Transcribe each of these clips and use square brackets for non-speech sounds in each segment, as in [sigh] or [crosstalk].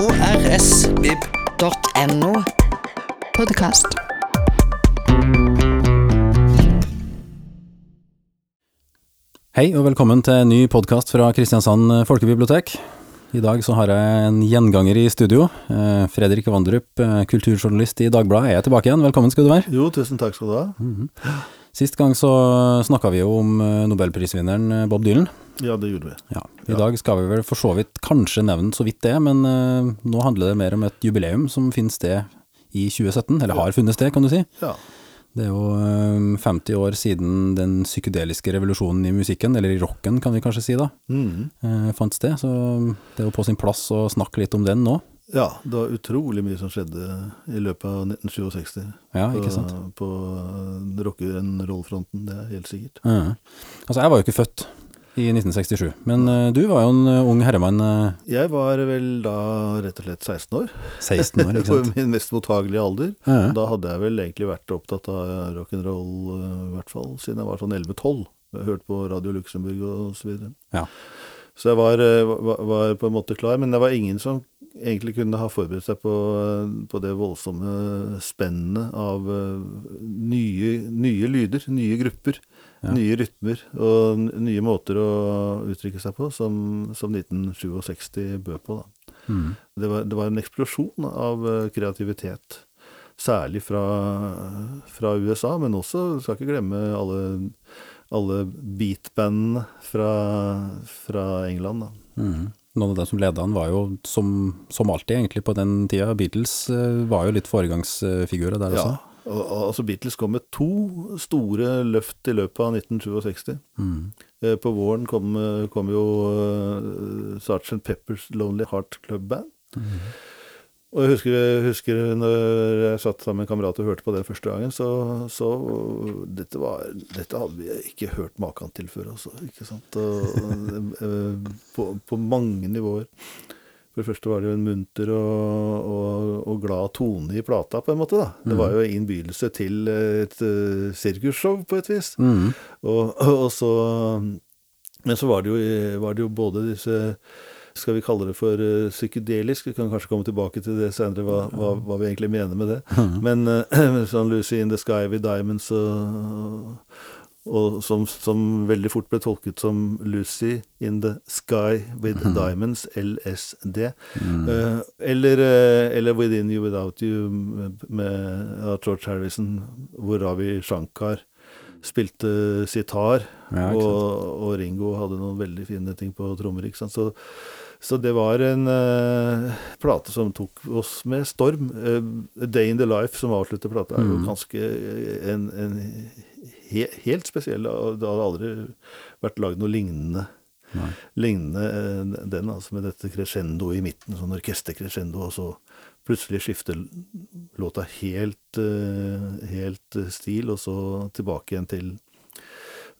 krsvib.no. Podkast. Hei og velkommen til en ny podkast fra Kristiansand folkebibliotek. I dag så har jeg en gjenganger i studio. Eh, Fredrik Vandrup, eh, kulturjournalist i Dagbladet, er tilbake igjen. Velkommen skal du være. Jo, tusen takk skal du ha. Sist gang så snakka vi jo om eh, nobelprisvinneren Bob Dylan. Ja, det gjorde vi. Ja, I dag skal vi vel for så vidt kanskje nevne så vidt det, men uh, nå handler det mer om et jubileum som finner sted i 2017, eller har funnet sted, kan du si. Ja. Det er jo eh, 50 år siden den psykedeliske revolusjonen i musikken, eller i rocken kan vi kanskje si da, mm. eh, fant sted. Så det er jo på sin plass å snakke litt om den nå. ja, det var utrolig mye som skjedde i løpet av 1967 Ja, ikke sant? på rock'n'roll-fronten, det er helt sikkert. Ja. Altså, jeg var jo ikke født i 1967, men uh, du var jo en uh, ung herremann, Uh, Jeg var vel da rett og slett 16 år, 16 år, ikke [laughs] sant? på min mest mottagelige alder. -huh. Da hadde jeg vel egentlig vært opptatt av rock'n'roll, i hvert fall siden jeg var sånn 11-12. Jeg hørte på Radio Luxembourg og så videre. Ja. Så jeg var, var, var på en måte klar, men det var ingen som egentlig kunne ha forberedt seg på, på det voldsomme spennet av nye, nye lyder, nye grupper, Ja. nye rytmer og nye måter å uttrykke seg på, som, som 1967 bød på. Da. Mm. Det, var, det var en eksplosjon av eh, kreativitet. Særlig fra, fra USA, men også, skal ikke glemme alle, alle beatbandene fra, fra England. Da. Mm. Noen av dem som leda han var jo, som, som alltid egentlig på den tida, Beatles eh, var jo litt foregangsfigurer der også. og, og, altså Beatles kom med to store løft i løpet av 1967. Mm. Eh, På våren kom, eh, kom jo uh, Sgt. Peppers Lonely Heart Club Band. Og jeg husker, jeg husker når jeg satt sammen med en kamerat og hørte på det første gangen, så, så dette, var, dette hadde vi ikke hørt maken til før, også, Ikke sant? Og, eh, på, på mange nivåer. For det første var det jo en munter og, og, og glad tone i plata, på en måte. da. Det var jo innbydelse til et uh, sirkusshow, på et vis. Mm. Og, og så Men så var det, jo, var det jo både disse skal vi kalle det for uh, psykedelisk? Vi kan kanskje komme tilbake til det senere, hva, hva, hva vi egentlig mener med det. Men [clears throat] uh, sånn Lucy in the Sky with Diamonds, og, og som, som veldig fort ble tolket som Lucy in the Sky with Diamonds, LSD. Uh, eller, uh, eller Within You Without You med av George Harrison, hvor Ravi Shankar spilte sitar, Ja, og, og Ringo hadde noen veldig fine ting på trommer. ikke sant? Så, så det var en uh, plate som tok oss med storm. Uh, Day in the Life, som avslutter plata, er jo Mm. ganske eh, en, en he, helt spesiell. Det hadde aldri vært lagd noe lignende. Nei. Lignende eh, den, altså med dette crescendo i midten, sånn orkestercrescendo, og så plutselig skifter låta helt, eh, helt eh, stil, og så tilbake igjen til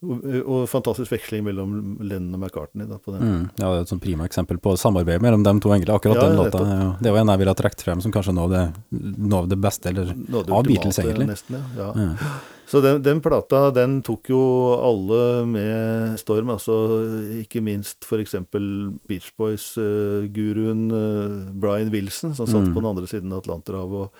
og, fantastisk veksling mellom Lennon og McCartney da, på den. Mm. Ja, det er et sånn prima eksempel på samarbeid mellom de to, englene. Akkurat Ja, den låta. ja. Det var en jeg ville ha trukket frem som kanskje noe av det, beste, eller av Beatles, egentlig. Nesten, ja. ja. Så den, den plata den tok jo alle med storm. altså Ikke minst f.eks. Beach Boys-guruen Brian Wilson, som satt Mm. på den andre siden av Atlanterhavet og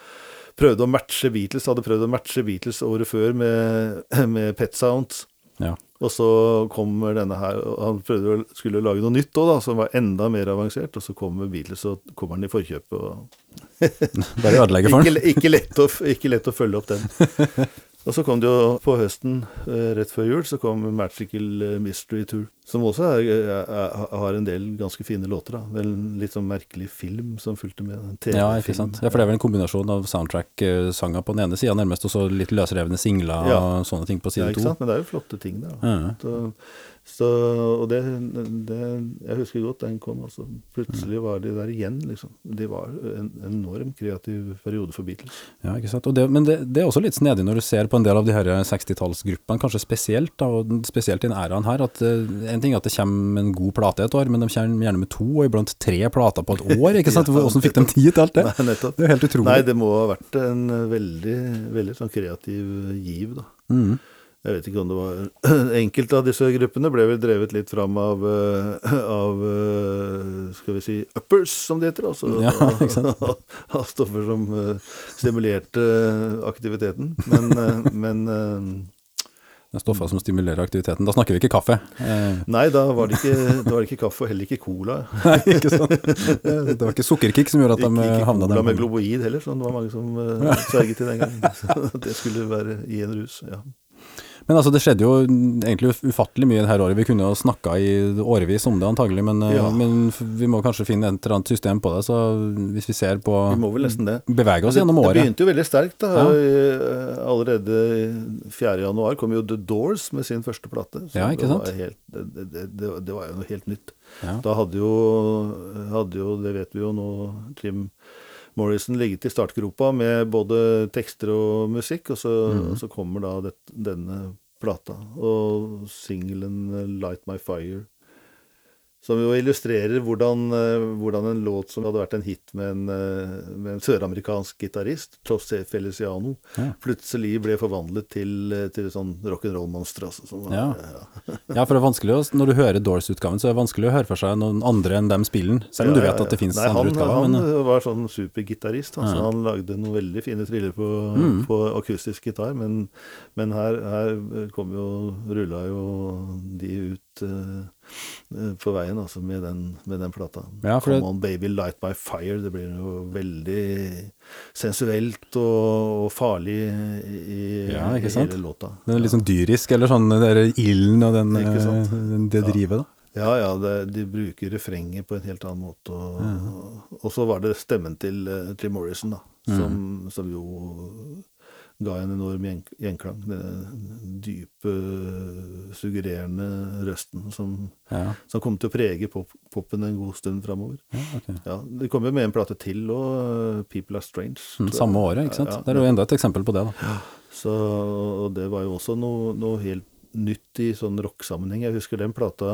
prøvde å matche Beatles. Hadde prøvd å matche Beatles året før med, [laughs] med Pet Sounds. Ja. Og så kommer denne her Han prøvde å skulle lage noe nytt òg, som var enda mer avansert. Og så kommer Beatles, og kommer han i forkjøpet. og [laughs] Bare ødelegge for [laughs] ikke, ikke, lett å, ikke lett å følge opp den. Og så kom det jo på høsten, eh, rett før jul, så kom Magical eh, Mystery Tour. Som også er, er, er, har en del ganske fine låter. da. Er en litt sånn merkelig film som fulgte med. Ja, ikke sant. Ja, for det er vel en kombinasjon av soundtrack-sanger på den ene sida nærmest, og så litt løsrevne singler Ja. og sånne ting på Ja, ikke sant? Men det er jo flotte ting da. Ja. Så, så, og det, det Jeg husker godt den kom. altså. Plutselig var de der igjen, liksom. De var en enorm kreativ periode for Beatles. Ja, ikke sant. Og det, men det, det er også litt snedig når du ser på en del av de her 60-tallsgruppene, kanskje spesielt, da, og spesielt i den æraen her, at eh, en ting er at det kommer en god plate et år, men de kommer gjerne med to og iblant tre plater på et [laughs] år, ikke sant? Hvordan fikk de tid til alt det? Nei, nettopp. Det er jo helt utrolig. Nei, det må ha vært en veldig, veldig sånn kreativ giv, da. Mm. Jeg vet ikke om det var [clears throat] Enkelte av disse gruppene ble vel drevet litt fram av, eh, av eh, skal vi si uppers, som det heter. Altså Ja, ikke [laughs] sant? av stoffer som eh, stimulerte aktiviteten. Men, men Det er stoffer som stimulerer aktiviteten. Da snakker vi ikke kaffe. Nei, da var, det ikke, da var det ikke kaffe og heller ikke cola. [laughs] Nei, ikke sant? Det var ikke sukkerkick som gjorde at de Ikke, ikke havna cola med globoid heller, som det var mange som sverget til den gangen. Så [laughs] det skulle være i en rus. ja. Men altså, det skjedde jo egentlig ufattelig mye dette året. Vi kunne jo snakka i årevis om det antagelig, men, eh, Ja. men vi må kanskje finne et eller annet system på det. Så hvis vi ser på Vi må vel nesten det. Bevege oss Det, gjennom det begynte jo veldig sterkt. da. Ja. Eh, Allerede 4. januar kom jo The Doors med sin første plate. så Ja, ikke det? Var helt, det, det, det, var jo noe helt nytt. Ja. Da hadde jo, hadde jo, det vet vi jo nå, Jim Morrison ligget i startgropa med både tekster og musikk, og så, mm. og så kommer da det, denne plata. Og singelen 'Light My Fire'. Som jo illustrerer hvordan, eh, hvordan en låt som hadde vært en hit med en, eh, med en søramerikansk gitarist, José Feliciano, Ja. plutselig ble forvandlet til, eh, til sånn rock'n'roll-monster. Altså, ja. Ja. [laughs] Ja, for det er vanskelig å, når du hører Doors-utgaven, så er det vanskelig å høre for seg noen andre enn dem spillen. Selv om du vet at det finnes Nei, andre han, utgaver. Han men, var sånn supergitarist. Altså. Han lagde noen veldig fine triller på, Mm. på akustisk gitar, men, men her, her kom jo Rulla jo de ut på veien, altså, med den, med den plata. Ja, for Come det- On Baby Light My Fire. Det blir jo veldig sensuelt og, og farlig i, Ja, i sant? hele låta. den er litt sånn dyrisk, eller sånn den der ilden og den, eh, den- det Ja. drivet, da. Ja, ja, det, de bruker refrenget på en helt annen måte. Og, og så var det stemmen til Trim Morrison, da, som, som jo ga en enorm gjenklang. Den dype, suggererende røsten som, Ja, som kom til å prege pop, popen en god stund framover. ja, okay. Ja, det kom jo med en plate til, og 'People Are Strange'. Mm. Samme året, ikke sant. Det er jo enda et eksempel på det, da. Så, og det var jo også noe, noe helt nytt i sånn rocksammenheng. Jeg husker den plata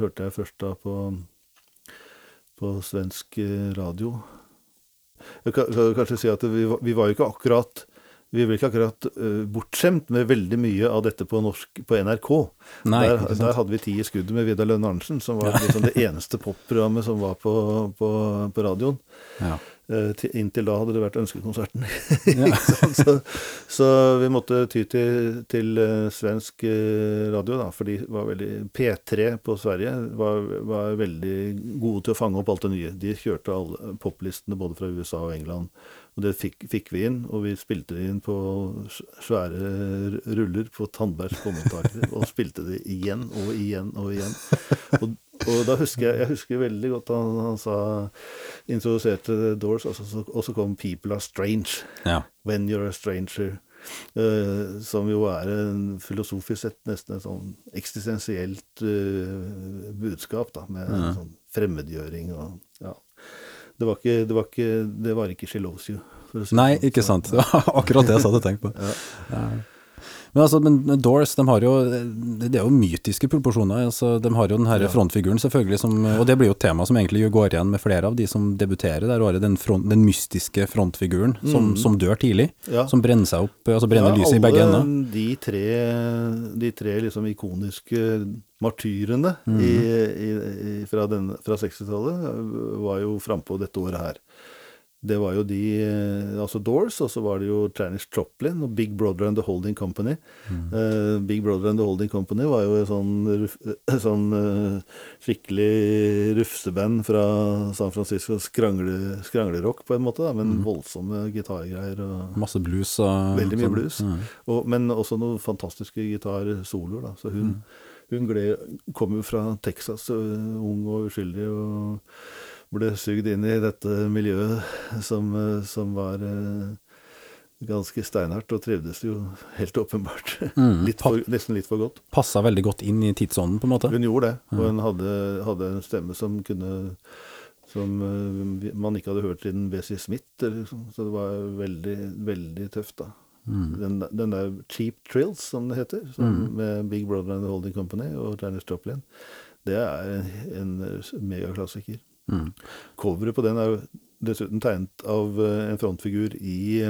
hørte jeg først da på, på svensk eh, radio. Jeg kan, kan kanskje si at vi, var- vi var jo ikke akkurat vi ble ikke akkurat eh, bortskjemt med veldig mye av dette på, norsk, på NRK. Nei, der, der hadde vi Ti i skuddet med Vidar Lønn Arntzen, som var liksom det eneste popprogrammet som var på, på, på radioen. Ja. Eh, inntil da hadde det vært Ønskekonserten. Ja. [laughs] Så, så vi måtte ty til, til eh, svensk radio, da, for de var veldig P3 på Sverige var, var veldig gode til å fange opp alt det nye. De kjørte alle poplistene både fra USA og England. Og det fikk, fikk vi inn, og vi spilte det inn på svære ruller på Tandbergs båndopptakere. Og spilte det igjen og igjen og igjen. Og, og da husker jeg, jeg husker veldig godt han, han sa Introduserte The Doors, og så- og så kom 'People Are Strange'. ja. When You're a Stranger. Uh, som jo er en filosofisk sett nesten et sånn eksistensielt uh, budskap, da, med mm. sånn fremmedgjøring og ja. Det var ikke Det var ikke, det var ikke 'She Loves You'. si Nei, sånn. ikke sant. Det var akkurat det jeg hadde tenkt på. Ja. Ja. Men altså, men Doors, de har jo Det er jo mytiske proporsjoner. Altså, de har jo den her Ja. frontfiguren, selvfølgelig, som Og det blir jo et tema som egentlig går igjen med flere av de som debuterer det her året. Den, front, den mystiske frontfiguren som, mm. som dør tidlig. Ja. Som brenner seg opp, altså brenner lyset i begge ender. De tre, de tre liksom ikoniske martyrene mm. i, i, i, fra, den- fra 60-tallet var jo frampå dette året her. Det var jo de eh, Altså Doors, og så var det jo Janis Choplin og Big Brother and The Holding Company. Mm. Uh, Big Brother and The Holding Company var jo sånn, ruf- sånn uh, skikkelig rufseband fra San Francisco. Skrangle, skranglerock, på en måte, da, men voldsomme gitargreier. Masse blues og Veldig mye sånn. blues. Ja. Og, men også noen fantastiske gitarsoloer. Så hun, hun gled, kom jo fra Texas, ung og uskyldig, og ble sugd inn i dette miljøet som, som var ganske steinhardt, og trivdes jo helt åpenbart. Mm. Litt for, nesten litt for godt. Passa veldig godt inn i tidsånden, på en måte. Hun gjorde det, og hun hadde, hadde en stemme som kunne som man ikke hadde hørt siden Bessie Smith. Liksom. så det var veldig, veldig tøft, da. Mm. Den, den der Cheap Trills, som det heter, som, med Big Brother and The Holding Company og Janis Joplin, det er en, en megaklassiker. Mm. Coveret på den er jo dessuten tegnet av eh, en frontfigur i,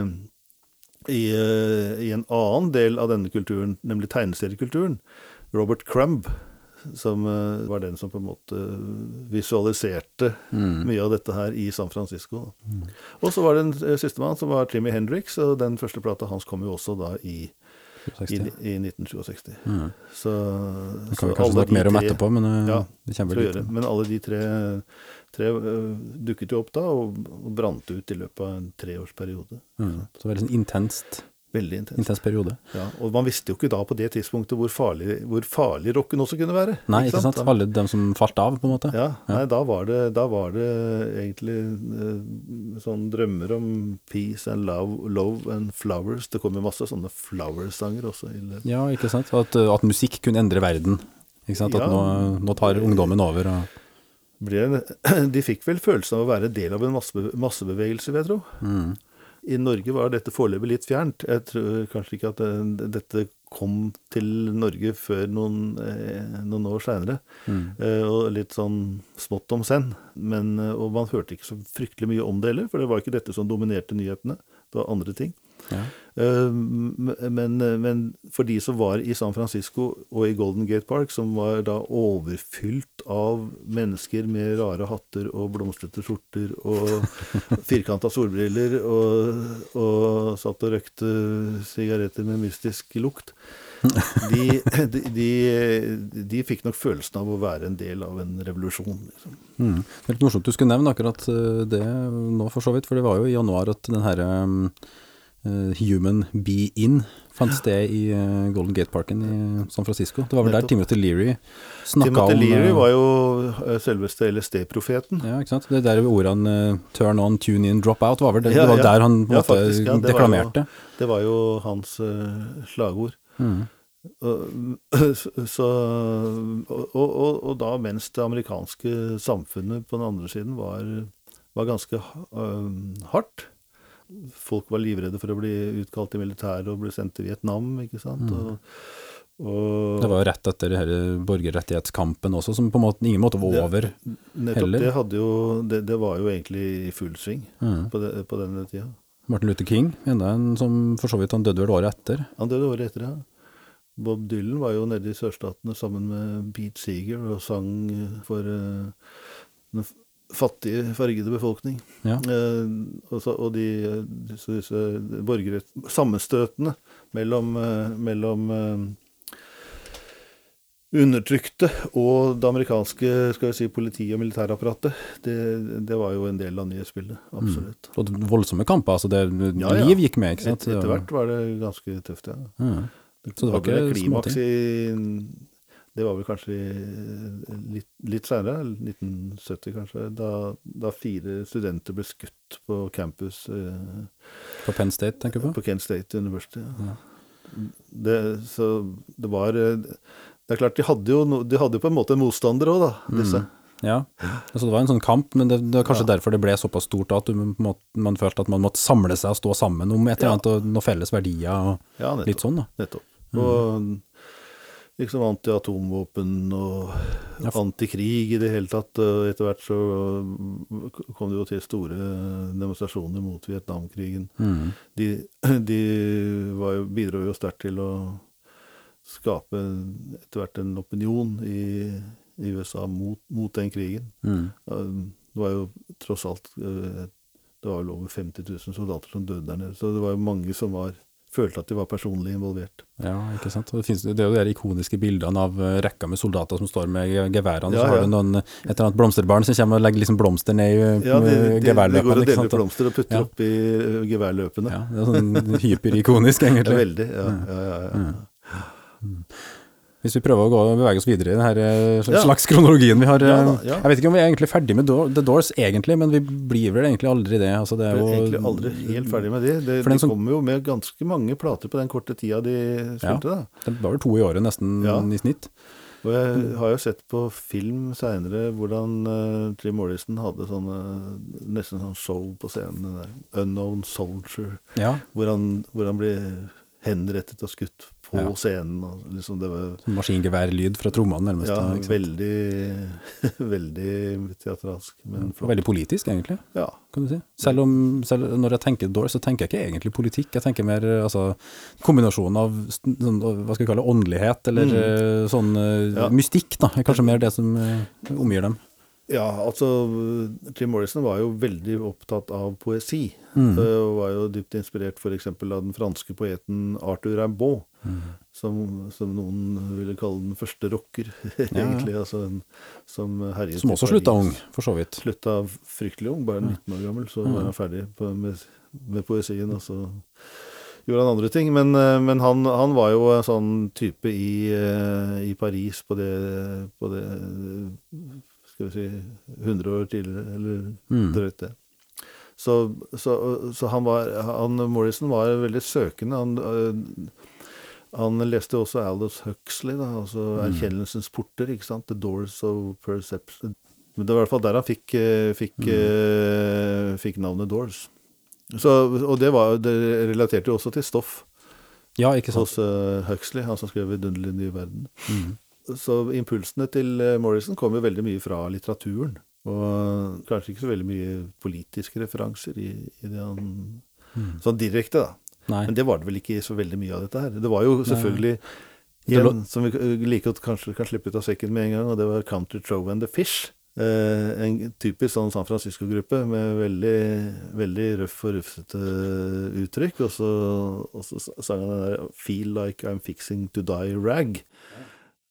i, eh, i en annen del av denne kulturen, nemlig tegneseriekulturen. Robert Crumb, som eh, var den som på en måte visualiserte mye av dette her i San Francisco. Og så var det en sistemann som var Timmy Hendrix, og den første plata hans kom jo også da i, i, i 1967. Mm. Så, Det kan vi kanskje snakke mer om etterpå, men eh, Ja, det kommer vel litt gjøre. Men alle de tre, tre uh, dukket jo opp da, og, og brant ut i løpet av en treårsperiode. mm. Så veldig sånn intenst, Veldig intens. intens periode. Ja, og man visste jo ikke da på det tidspunktet hvor farlig, hvor farlig rocken også kunne være. Nei, ikke sant? Alle dem som falt av, på en måte. Ja, nei, da var det, da var det egentlig eh, sånn drømmer om peace and love, love and flowers. Det kom jo masse sånne flower-sanger også. Ja, ikke sant? At, uh, at musikk kunne endre verden. Ikke sant? At Ja. nå, nå tar ungdommen over. Og, Ble [clears throat] De fikk vel følelsen av å være del av en massebevegelse, vil jeg tro. mm. I Norge var dette foreløpig litt fjernt. Jeg tror kanskje ikke at det, dette kom til Norge før noen, eh, noen år seinere. Mm. Eh, og litt sånn smått om senn. Men, eh, og man hørte ikke så fryktelig mye om det heller, for det var ikke dette som dominerte nyhetene. Det var andre ting. Ja. Eh, men, men for de som var i San Francisco og i Golden Gate Park, som var da overfylt av mennesker med rare hatter og blomstrete skjorter og [laughs] firkanta solbriller, og, og satt og røkte sigaretter med mystisk lukt, de, de, de, de fikk nok følelsen av å være en del av en revolusjon. Liksom. Mm. Det er litt morsomt du skulle nevne akkurat uh, det nå, for så vidt. For det var jo i januar at den herre uh, Human Be In fant sted i uh, Golden Gate Parken i San Francisco. Det var vel der Timothy Leary snakka om Timothy Leary var jo eh, selveste LSD-profeten. Ja, ikke sant. Det der ordene 'turn on, tune in, drop out' var vel det, Ja, det var ja. der han på Ja, måte faktisk, ja, deklamerte. var jo-. Det var jo hans uh, slagord. Mm. [clears throat] Så, og, og, og da mens det amerikanske samfunnet på den andre siden var, var ganske uh, hardt. Folk var livredde for å bli utkalt i militæret og bli sendt til Vietnam, ikke sant. Og, og Det var jo rett etter denne borgerrettighetskampen også, som på en måte, ingen måte var Det- over. nettopp heller. det jo det, det var jo egentlig i full sving Mm. på, de, på denne tida. Martin Luther King, enda en som for så vidt han døde vel året etter. Han døde året etter, ja. Bob Dylan var jo nede i sørstatene sammen med Beat Seeger og sang for f- fattige, fargede befolkning. Ja. Eh, og, så, og de, disse, disse borgere, Sammenstøtene mellom, eh, mellom eh, undertrykte og det amerikanske skal vi si, politi- og militærapparatet, det, det var jo en del av nyhetsbildet. Absolutt. Og voldsomme kamper, altså det Ja, ja. liv gikk med, ikke Et, sant? etter hvert var det ganske tøft, ja. Mm. Så det var ikke klimaks i Det var vel kanskje litt, litt seinere, 1970 kanskje, da, da fire studenter ble skutt på campus eh, På Penn State, tenker du på? på Kent State University. Ja. Det, så det var eh, Det er klart, de hadde jo, no, de hadde jo på en måte en motstander òg, da, disse. Ja, altså det var en sånn kamp, men det, det var kanskje Ja. derfor det ble såpass stort at du, på man følte at man måtte samle seg og stå sammen om et eller Ja. annet, og noen felles verdier og Ja, nettopp. litt sånn da. nettopp. Og liksom anti-atomvåpen og Ja, antikrig i det hele tatt. Etter hvert så kom det jo til store demonstrasjoner mot Vietnamkrigen. Mm. De, [clears throat] de var jo, bidro jo sterkt til å skape etter hvert en opinion i, i USA mot, mot den krigen. Mm. Det var jo tross alt eh, Det var vel over 50 000 soldater som døde der nede. Så det var jo mange som var, følte at de var personlig involvert. Ja, ikke sant. Det, finnes, det er jo de ikoniske bildene av eh, rekka med soldater som står med geværene, Ja, så har du noen, et eller annet blomsterbarn som kommer og legger liksom blomster ned i Ja, de, de, de går og deler blomster og putter Ja. oppi eh, geværløpene. Ja, det er sånn [laughs] hyperikonisk, er egentlig. veldig. Ja, ja, ja, ja. Hvis vi prøver å gå, bevege oss videre i denne Ja. slags kronologien vi har Ja eh, da, ja. Jeg vet ikke om vi er egentlig ferdig med The Doors, egentlig, men vi blir vel egentlig aldri det. Altså, det er jo egentlig aldri helt ferdig med det. det de som- kommer jo med ganske mange plater på den korte tida de spilte. da. Det var vel to i året nesten Ja. i snitt. Og jeg har jo sett på film seinere hvordan uh, Jim Morrison hadde sånne nesten sånn show på scenen. der Unknown Soldier. Ja. Hvor han, hvor han ble henrettet og skutt på Ja. scenen. Og liksom det var Maskingeværlyd fra trommene, nærmest. ja, da, veldig, [laughs] veldig teatralsk. Men Og veldig politisk, egentlig, ja. kan du si. Selv om, selv når jeg tenker Doors, så tenker jeg ikke egentlig politikk. Jeg tenker mer altså, kombinasjonen av sånn, hva skal vi kalle åndelighet, eller mm. sånn eh, Mm. Ja. mystikk, da. Kanskje mer det som eh, omgir dem. Ja, altså Jim Morrison var jo veldig opptatt av poesi. Mm. eh, Og var jo dypt inspirert f.eks. av den franske poeten Arthur Rimbaud. Mm. Som, som noen ville kalle den første rocker, [laughs] egentlig. Altså en, som herjet Som også slutta ung, for så vidt. Slutta fryktelig ung, bare 19 år gammel. Så var han ferdig på, med, med poesien, og så gjorde han andre ting. Men, eh, men han, han var jo en sånn type i, eh, i Paris på det, på det Skal vi si 100 år tidligere, eller Mm. drøyt det. Så, så, så han var han, Morrison var veldig søkende. Han, øh, han leste også Aldous Huxley, da, altså 'Erkjennelsens porter', ikke sant? 'The Doors of Perception'. Men det var i hvert fall der han fikk, øh, fikk, mm. fikk navnet Doors. Så, og det, var, det relaterte jo også til stoff Ja, ikke sant. hos øh, Huxley, han som skrev 'Vidunderlig ny verden'. Mm. Så impulsene til eh, Morrison kom jo veldig mye fra litteraturen. Og kanskje ikke så veldig mye politiske referanser i, i det han Sånn direkte, da. Nei. Men det var det vel ikke så veldig mye av dette her. Det var jo selvfølgelig Nei. den som vi like godt kanskje kan slippe ut av sekken med en gang, og det var Country Trove and The Fish. Eh, en typisk sånn San Francisco-gruppe med veldig, veldig røff og rufsete uttrykk. Og så, og så sang han den der 'Feel Like I'm Fixing To Die Rag'.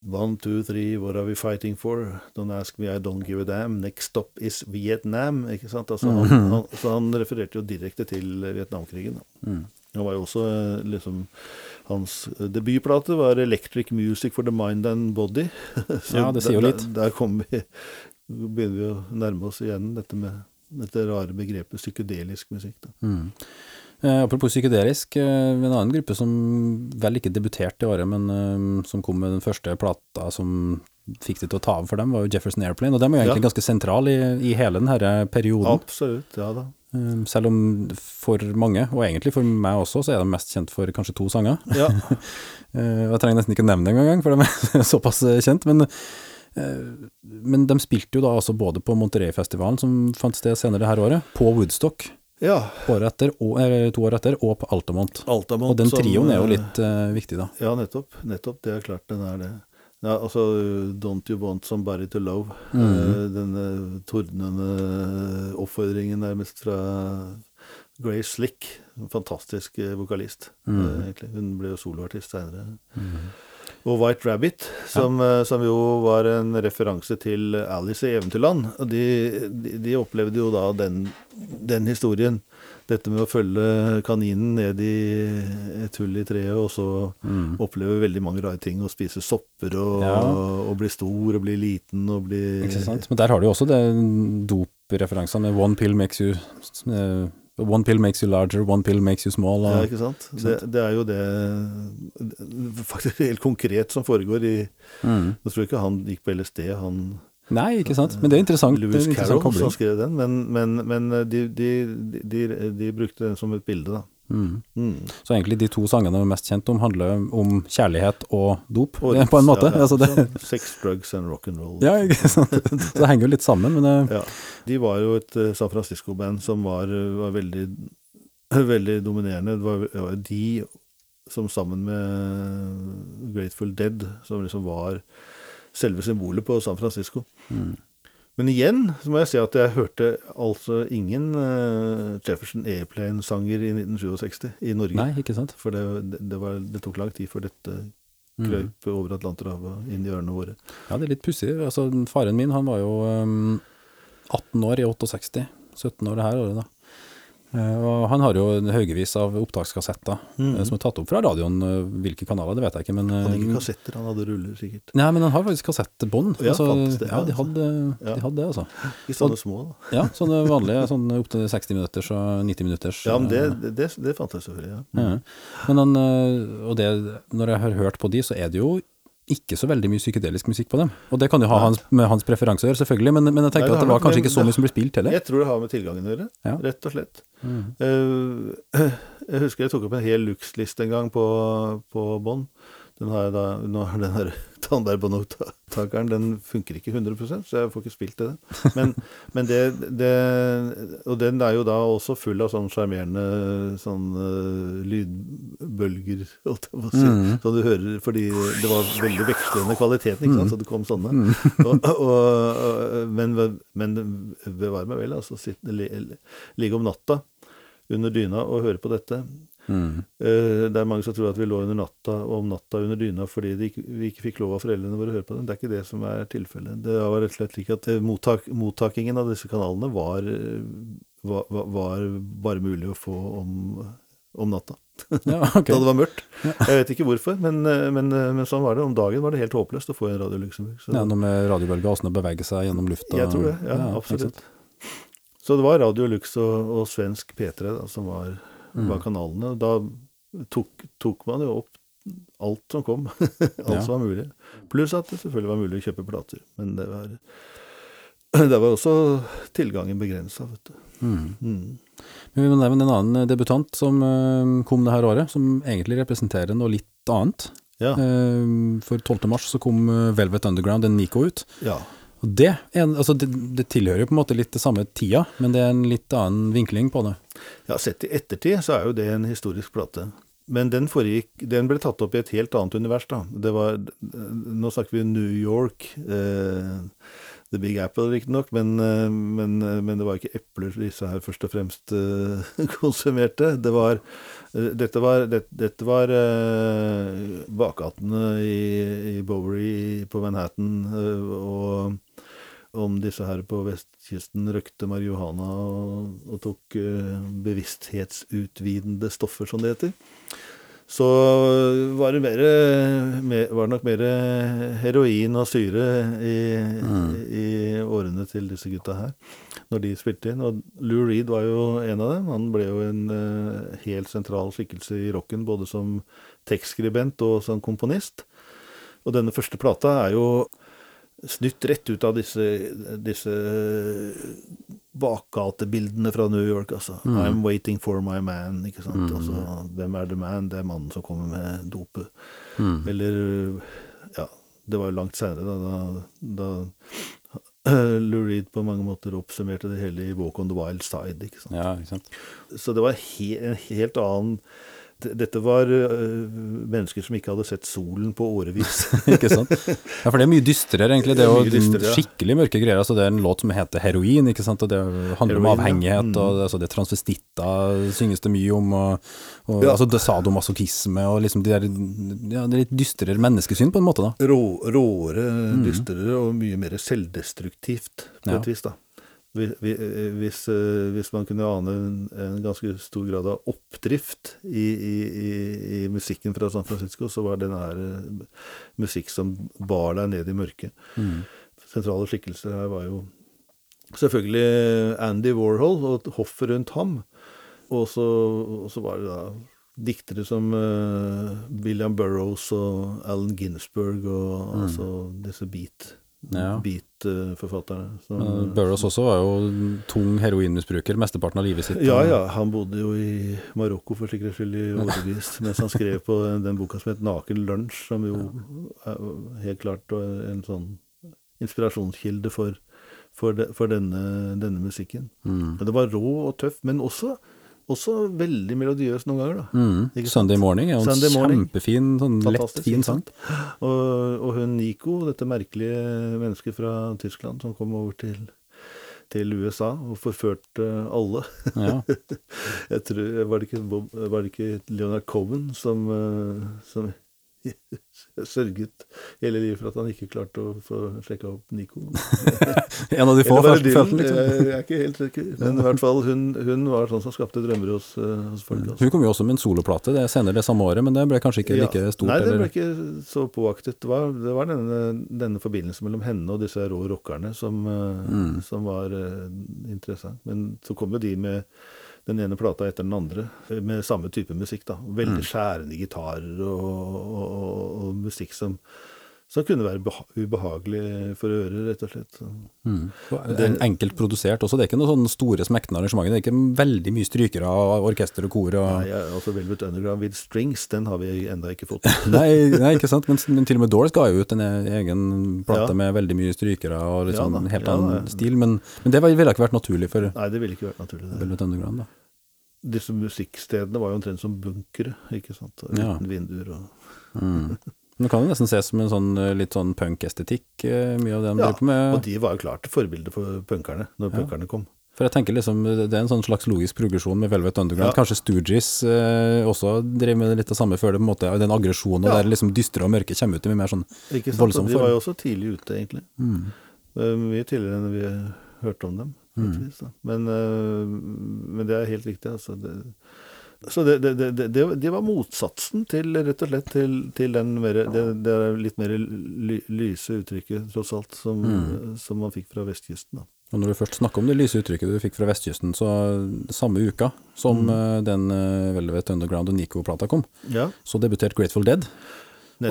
One, two, three, what are we fighting for? Don't ask me, I don't give a damn. Next stop is Vietnam. Ikke sant? Altså, han, han, så han refererte jo direkte til Vietnamkrigen. Mm. Han var jo også eh, liksom Hans debutplate var 'Electric Music for the Mind and Body'. [laughs] Så Ja, det sier jo litt. Der, der vi begynner vi å nærme oss igjen dette med dette rare begrepet psykedelisk musikk. Da. Mm. Eh, apropos psykedelisk, eh, en annen gruppe som vel ikke debuterte i året, men eh, som kom med den første plata som fikk det til å ta av for dem, var jo Jefferson Airplane, og dem er jo egentlig Ja. ganske sentral i, i hele denne perioden. Absolutt, ja da. Eh, selv om for mange, og egentlig for meg også, så er de mest kjent for kanskje to sanger. Ja, [laughs] Eh, jeg trenger nesten ikke nevne det engang, for de er [laughs] såpass eh, kjent. Men, men de spilte jo da altså både på Monterey-festivalen, som fant sted senere det her året, på Woodstock ja året etter, og, eh, to år etter, og på Altamont. Altamont. Og den trioen er jo eh, litt uh, viktig, da. Ja, nettopp. Nettopp. Det er klart den er det. Ja, altså Don't You Want Somebody To Love. Mm. Eh, denne tordnende oppfordringen nærmest fra Grace Slick. En fantastisk eh, vokalist, Mm. eh, egentlig. Hun ble jo soloartist seinere. Og White Rabbit, som, eh, som jo var en referanse til Alice i Eventyrland. Og de, de, de opplevde jo da den, den historien. Dette med å følge kaninen ned i et hull i treet, og så Mm. oppleve veldig mange rare ting. Og spise sopper, og, Ja. og bli stor, og bli liten, og bli Ikke sant? Men der har du jo også det dopreferansene med one pill makes you eh, One pill makes you larger, one pill makes you small. Ja, Og, ikke sant? Det, det er jo det faktisk helt konkret som foregår i mm. Tror jeg ikke han gikk på LSD, han Nei, ikke sant. Men det er interessant. det Louis er Carroll som skrev den, men, men, men de, de, de, de brukte den som et bilde, da. Mm. Mm. Så egentlig de to sangene vi er mest kjent om, handler om kjærlighet og dop, Og- litt, [laughs] på en måte. ja, ja, altså det, sånn Sex, drugs and rock and roll. ja, ikke sant. Så det henger jo litt sammen, men det... Ja. De var jo et uh, San Francisco-band som var, eh, var veldig, [clears throat] veldig dominerende. Det var, det var de som sammen med Grateful Dead, som liksom var selve symbolet på San Francisco. mm. Men igjen så må jeg si at jeg hørte altså ingen uh, Jefferson Airplane-sanger i 1967 i Norge. Nei, ikke sant. For det, det, var, det tok lang tid før dette Mm. over Atlanterhavet og inn i ørene våre. Ja, det er litt pussig. Altså, faren min, han var jo um, 18 år i 68. 17 år det her året, da. Eh, og han har jo haugevis av opptakskassetter Mm. eh, som er tatt opp fra radioen. Eh, hvilke kanaler, det vet jeg ikke, men Han hadde ikke kassetter, han hadde ruller sikkert. Nei, men han har faktisk kassettbånd. Ja, altså, det, ja, de hadde, Ja. de hadde det, altså. I sånne små, da. Ja, sånne vanlige, sånn opptil 60 minutters og 90 minutters. Ja, men det, det, det, fantes selvfølgelig, ja. Ja. Men han, og det, når jeg har hørt på de, så er det jo ikke så veldig mye psykedelisk musikk på dem. Og det kan jo ha hans, med hans preferanse å gjøre, selvfølgelig, men, men jeg tenker Nei, det at det var med, kanskje ikke så det- mye som ble spilt heller. Jeg tror det har med tilgangen å gjøre, Ja. rett og slett. Mm. Uh, [clears throat] jeg husker jeg tok opp en hel Lux-liste en gang på, på bånd. Den har jeg da, nå har den her [laughs] Tandberg-båndopptakeren, den funker ikke 100% så jeg får ikke spilt det. Men, [laughs] men det, det Og den er jo da også full av sånn sjarmerende sånn eh, lydbølger, [laughs] holdt jeg på å si. Så du hører fordi det var veldig vekslende kvaliteten, ikke sant, så det kom sånne. Og, og, og, men, men bevare meg vel, altså ligge om natta under dyna og høre på dette. Mm. Det er mange som tror at vi lå under natta og om natta under dyna fordi ikke, vi ikke fikk lov av foreldrene våre å høre på den. Det er ikke det som er tilfellet. Det var rett og slett slik at eh, mottak, mottakingen av disse kanalene var, eh, var, var- var bare mulig å få om, om natta. Ja, [laughs] okay. Da det var mørkt. Jeg vet ikke hvorfor, men, men, men sånn var det. Om dagen var det helt håpløst å få en Radio Luxembourg. Så Ja, noe med radiobølger, åssen det beveger seg gjennom lufta. jeg tror det. Ja, ja absolutt. Så det var Radio Lux og, og svensk P3 da, som var, Mm. var kanalene. Da tok, tok man jo opp alt som kom. [laughs] alt Ja. som var mulig. Pluss at det selvfølgelig var mulig å kjøpe plater. Men det var, [clears throat] det var også tilgangen begrensa, vet du. Mm. Mm. Men vi må nevne en annen debutant som eh, kom det her året, som egentlig representerer noe litt annet. Ja. Eh, For 12. mars så kom eh, Velvet Underground, en Nico, ut. ja. Og det, altså det, det tilhører jo på en måte litt det samme tida, men det er en litt annen vinkling på det. Ja, sett i ettertid så er jo det en historisk plate. Men den foregikk Den ble tatt opp i et helt annet univers, da. Det var Nå snakker vi New York. Eh, The Big Apple, riktignok, men, eh, men, eh, men det var ikke epler disse her først og fremst eh, [laughs] konsumerte. Det var Dette var, det, dette var bakgatene i, i Bowery på Manhattan, og om disse her på vestkysten røkte marihuana og, og tok eh, bevissthetsutvidende stoffer, som det heter. Så var det, mer, var det nok mer heroin og syre i, i årene til disse gutta her, når de spilte inn. Og Lou Reed var jo en av dem. Han ble jo en eh, helt sentral skikkelse i rocken, både som tekstskribent og som komponist. Og denne første plata er jo snytt rett ut av disse, disse bakgatebildene fra New York, altså. I'm waiting for my man, ikke sant. Altså, hvem er the man? Det er mannen som kommer med dopet. Eller Ja, det var jo langt seinere, da, da, da [clears throat] Lou Reed på mange måter oppsummerte det hele i Walk on the Wild Side, ikke sant. Ja, ikke sant. Så det var he en helt annen Dette var øh, mennesker som ikke hadde sett solen på årevis. [laughs] ikke sant? Ja, for det er mye dystrere, egentlig. Det er Det jo dystrere, skikkelig mørke greier. Altså, det er en låt som heter Heroin, ikke sant. Og det handler om avhengighet. ja. Mm. og altså, det er transvestitter synges det mye om. Og, og Ja. altså, det sadomasochisme og liksom de der Ja, det er litt dystrere menneskesyn, på en måte, da. Rå, råere, dystrere og mye mer selvdestruktivt, på et vis, da. Vi- vi- Hvis, eh, hvis man kunne ane en, en ganske stor grad av oppdrift i, i, i, musikken fra San Francisco, så var denne her eh, musikk som bar deg ned i mørket. Sentrale skikkelser her var jo selvfølgelig Andy Warhol og hoffet rundt ham. Og så, og så var det da diktere som uh, William Burroughs og Allen Ginsberg og altså disse beat Ja. beat-forfatterne. som- Burroughs også var jo tung heroinmisbruker mesteparten av livet sitt. Ja, ja. Han bodde jo i Marokko for sikkerhets skyld i årevis, [laughs] mens han skrev på den boka som het 'Naken lunsj', som jo er helt klart en sånn inspirasjonskilde for, for, de, for denne, denne musikken. Mm. Det var rå og tøff, men også, også veldig melodiøs noen ganger, da. Mm. Sunday Morning er jo en Morning. kjempefin, sånn lett, fin sang. Og, og hun Nico, dette merkelige mennesket fra Tyskland som kom over til, til USA og forførte alle. Ja. [laughs] Jeg tror, var, det ikke var det ikke Leonard Cohen som, eh, som [laughs] sørget hele livet for at han ikke klarte å få sjekka opp Nico? [laughs] En av de få Dylan? liksom. Jeg er ikke helt sikker. Men i hvert fall, hun, hun var sånn som skapte drømmer hos, eh, hos folk. Altså. Hun kom jo også med en soloplate det er senere det samme året, men det ble kanskje ikke Ja. like stort? Nei, det eller? ble ikke så påaktet. Det var, det var denne, denne forbindelsen mellom henne og disse rå rockerne som, eh, Mm. som var uh, interessant. Men så kom jo de med den ene plata etter den andre, eh, med samme type musikk. da. Veldig Mm. skjærende gitarer og, og, og, og musikk som, som kunne være beha ubehagelig for øret, rett og slett. Mm. En, enkelt produsert også, det er ikke noen sånne store smektende arrangementer. Det er ikke veldig mye strykere av orkester og kor og Nei, altså Velvet Underground with Strings, den har vi ennå ikke fått. [laughs] nei, nei, ikke sant. Men, men, til og med Doors ga jo ut en egen plate Ja. med veldig mye strykere og liksom Ja sånn da, helt ja, annen stil. Men, men det ville ikke vært naturlig for Nei, det ville ikke vært naturlig. det. Velvet Underground, da. Disse musikkstedene var jo omtrent som bunkere, ikke sant. Uten Ja. vinduer og Mm. [laughs] Det kan jo nesten ses som en sånn eh, litt sånn punk-estetikk, eh, mye av det de Ja, driver på med. og de var jo klart forbilde for punkerne, når Ja. punkerne kom. For jeg tenker liksom, det er en sånn slags logisk progresjon med Velvet Underground. Ja. Kanskje Stooges eh, også driver med litt det samme før det på en måte, den aggresjonen og Ja. der liksom dystre og mørke kommer ut i mer sånn Ikke sant? Voldsom form. de var jo også tidlig ute, egentlig. mm. Mye tidligere enn vi hørte om dem. Mm. Men, eh, men det er helt riktig, altså. Det, så det, det, det, det, var motsatsen til, rett og slett, til, til den mer, det, litt mer ly, lyse uttrykket, tross alt, som, Mm. som man fikk fra vestkysten. da. Og når du først snakker om det lyse uttrykket du fikk fra vestkysten, så samme uka som Mm. eh, den eh, Velvet Underground og Nico-plata kom, Ja, så debuterte Grateful Dead.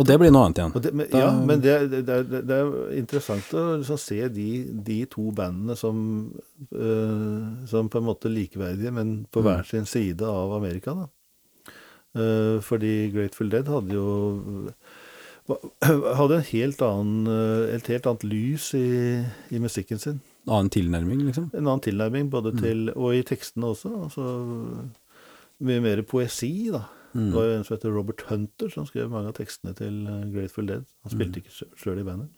Og det blir noe annet igjen. Det, men, Da- ja, men det, det, det, er- er interessant å liksom se de, de to bandene som, uh, som på en måte likeverdige, men på Mm. hver sin side av Amerika. da. Uh, fordi Grateful Dead hadde jo [clears throat] hadde en helt annen, et helt annet lys i, i musikken sin. En Annen tilnærming, liksom. En annen tilnærming, både til, og i tekstene også. altså Mye mer poesi, da. Mm. Det var jo en som heter Robert Hunter, som skrev mange av tekstene til eh, Grateful Dead. Han spilte ikke sjø- sjøl i bandet.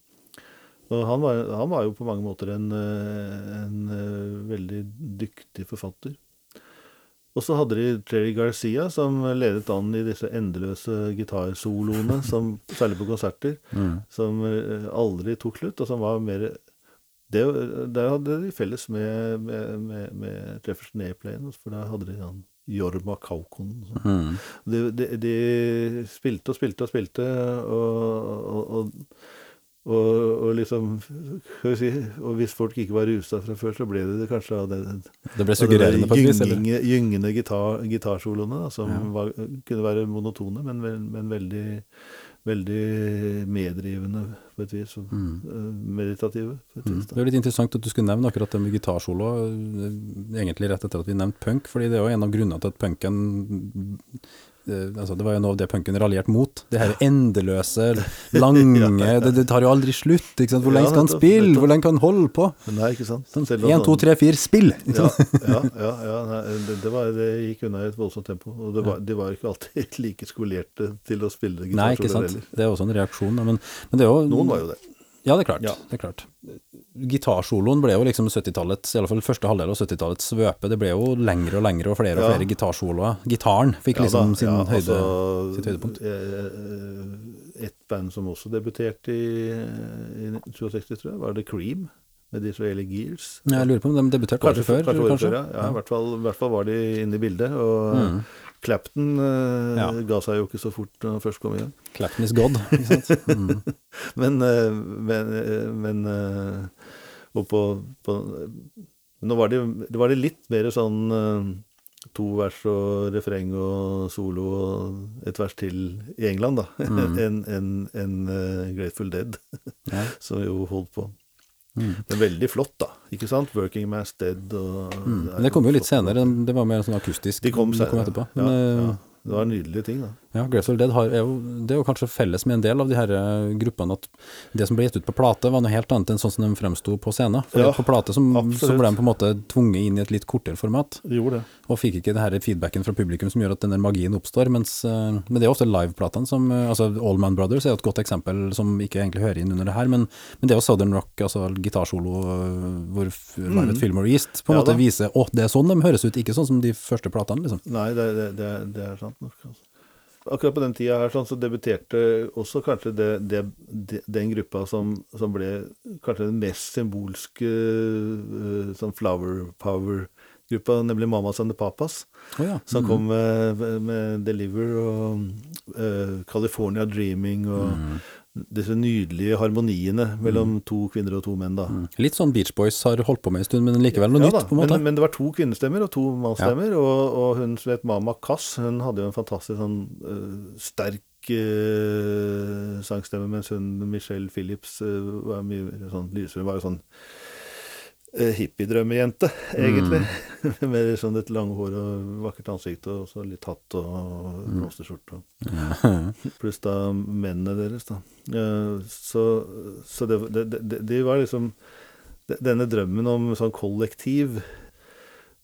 Og han var, han var jo på mange måter en, eh, en eh, veldig dyktig forfatter. Og så hadde de Jerry Garcia, som ledet an i disse endeløse gitarsoloene, [laughs] som, særlig på konserter, Mm. som aldri tok slutt, og som var mer det, Der hadde de felles med, med, med, med Jefferson Airplane, for da hadde de han Jorma Kaukon. Mm. de, de, de spilte og spilte og spilte, og, og, og, og, liksom si, Og hvis folk ikke var rusa fra før, så ble det det kanskje av det, Det ble suggererende på et vis, gyngende, gyngende gitar, gitarsoloene, da, som Ja. var, kunne være monotone, men, men veldig, veldig meddrivende på et vis. Mm. eh, Meditative på et vis. Da. Det er litt interessant at du skulle nevne akkurat det med gitarsolo, eh, egentlig rett etter at vi nevnte punk, fordi det er jo en av grunnene til at punken altså Det var jo noe av det punken raljerte mot. Det her endeløse, [laughs] lange det, det tar jo aldri slutt. ikke sant? Hvor lenge skal han spille? Hvor lenge kan han holde på? Nei, ikke sant? Sånn, Selv om 1, 2, sånn- 3, 4, spill! Ja, ja, ja, ja nei, det, det, var, det gikk unna i et voldsomt tempo. Og det var, de var ikke alltid [laughs] like skolerte til å spille Nei, ikke sant. Det er også en reaksjon. Men, men det er jo Noen var jo det. Ja, det er klart. Ja. Det er klart. Gitarsoloen ble jo liksom 70-tallets, i alle fall første halvdel av 70-tallets svøpe. Det ble jo lengre og lengre og flere og Ja. flere gitarsoloer. Gitaren fikk Ja liksom sin ja, høyde. altså, sitt høydepunkt. eh, Et band som også debuterte i, i 1962, tror jeg, var The Cream. Med de Israeli Gears. Ja, jeg lurer på om de debuterte Kanskje, kanskje, før? kanskje kanskje? før, ja. ja, I hvert fall, hvert fall var de inne i bildet. Og Mm. Clapton uh, Ja. ga seg jo ikke så fort når han først kom i gang. Clapton is God, ikke sant? Mm. Men, [laughs] uh, men, eh, men Og på, på Nå var det, det var det litt mer sånn to vers og refreng og solo og et vers til i England, da, Mm. enn [laughs] en, en, Grateful Dead, Ja. [laughs] som jo holdt på. Mm. Men veldig flott, da. Ikke sant? Working Man's Dead og Mm. Men det kom jo litt senere, det var mer sånn akustisk. De kom senere. De kom etterpå. Men, eh, ja. Det var nydelige ting, da. Ja, Grateful Dead har, er jo, det er jo kanskje felles med en del av de her eh, gruppene at det som ble gitt ut på plate var noe helt annet enn sånn som de fremsto på scenen. For Ja, på plate som, så ble de på en måte tvunget inn i et litt kortere format, De gjorde det. og fikk ikke det her feedbacken fra publikum som gjør at denne magien oppstår. Mens, eh, men det er ofte liveplatene som eh, altså All Man Brothers er jo et godt eksempel som ikke egentlig hører inn under det her, men, men det er jo Southern Rock, altså gitarsolo, hvor f- Live at Fillmore East på en Mm. Ja måte da. viser å, det er sånn de høres ut, ikke sånn som de første platene, liksom. Nei, det, det, det, det er sant nok. Altså. Akkurat på den tida her sånn, så debuterte også kanskje det, det, den gruppa som, som ble kanskje den mest symbolske eh, sånn flower power-gruppa, nemlig Mamas and the Papas, Oh, ja. som Mhm. kom med, med Deliver og uh, California Dreaming og Mm. Disse nydelige harmoniene mellom to kvinner og to menn, da. Mm. Litt sånn Beach Boys har holdt på med en stund, men likevel noe Ja nytt, da, på en måte. Men, men det var to kvinnestemmer og to mannsstemmer, og, og hun som het Mama Kass, hun hadde jo en fantastisk sånn uh, sterk uh, sangstemme, mens hun Michelle Phillips uh, var mye sånn lysere. Var jo sånn hippiedrømmejente, egentlig. [laughs] Med sånn et langhår og vakkert ansikt og så litt hatt og blomsterskjorte. [laughs] Pluss da mennene deres, da. Eh, så så det, det, det, det var liksom Denne drømmen om sånn kollektiv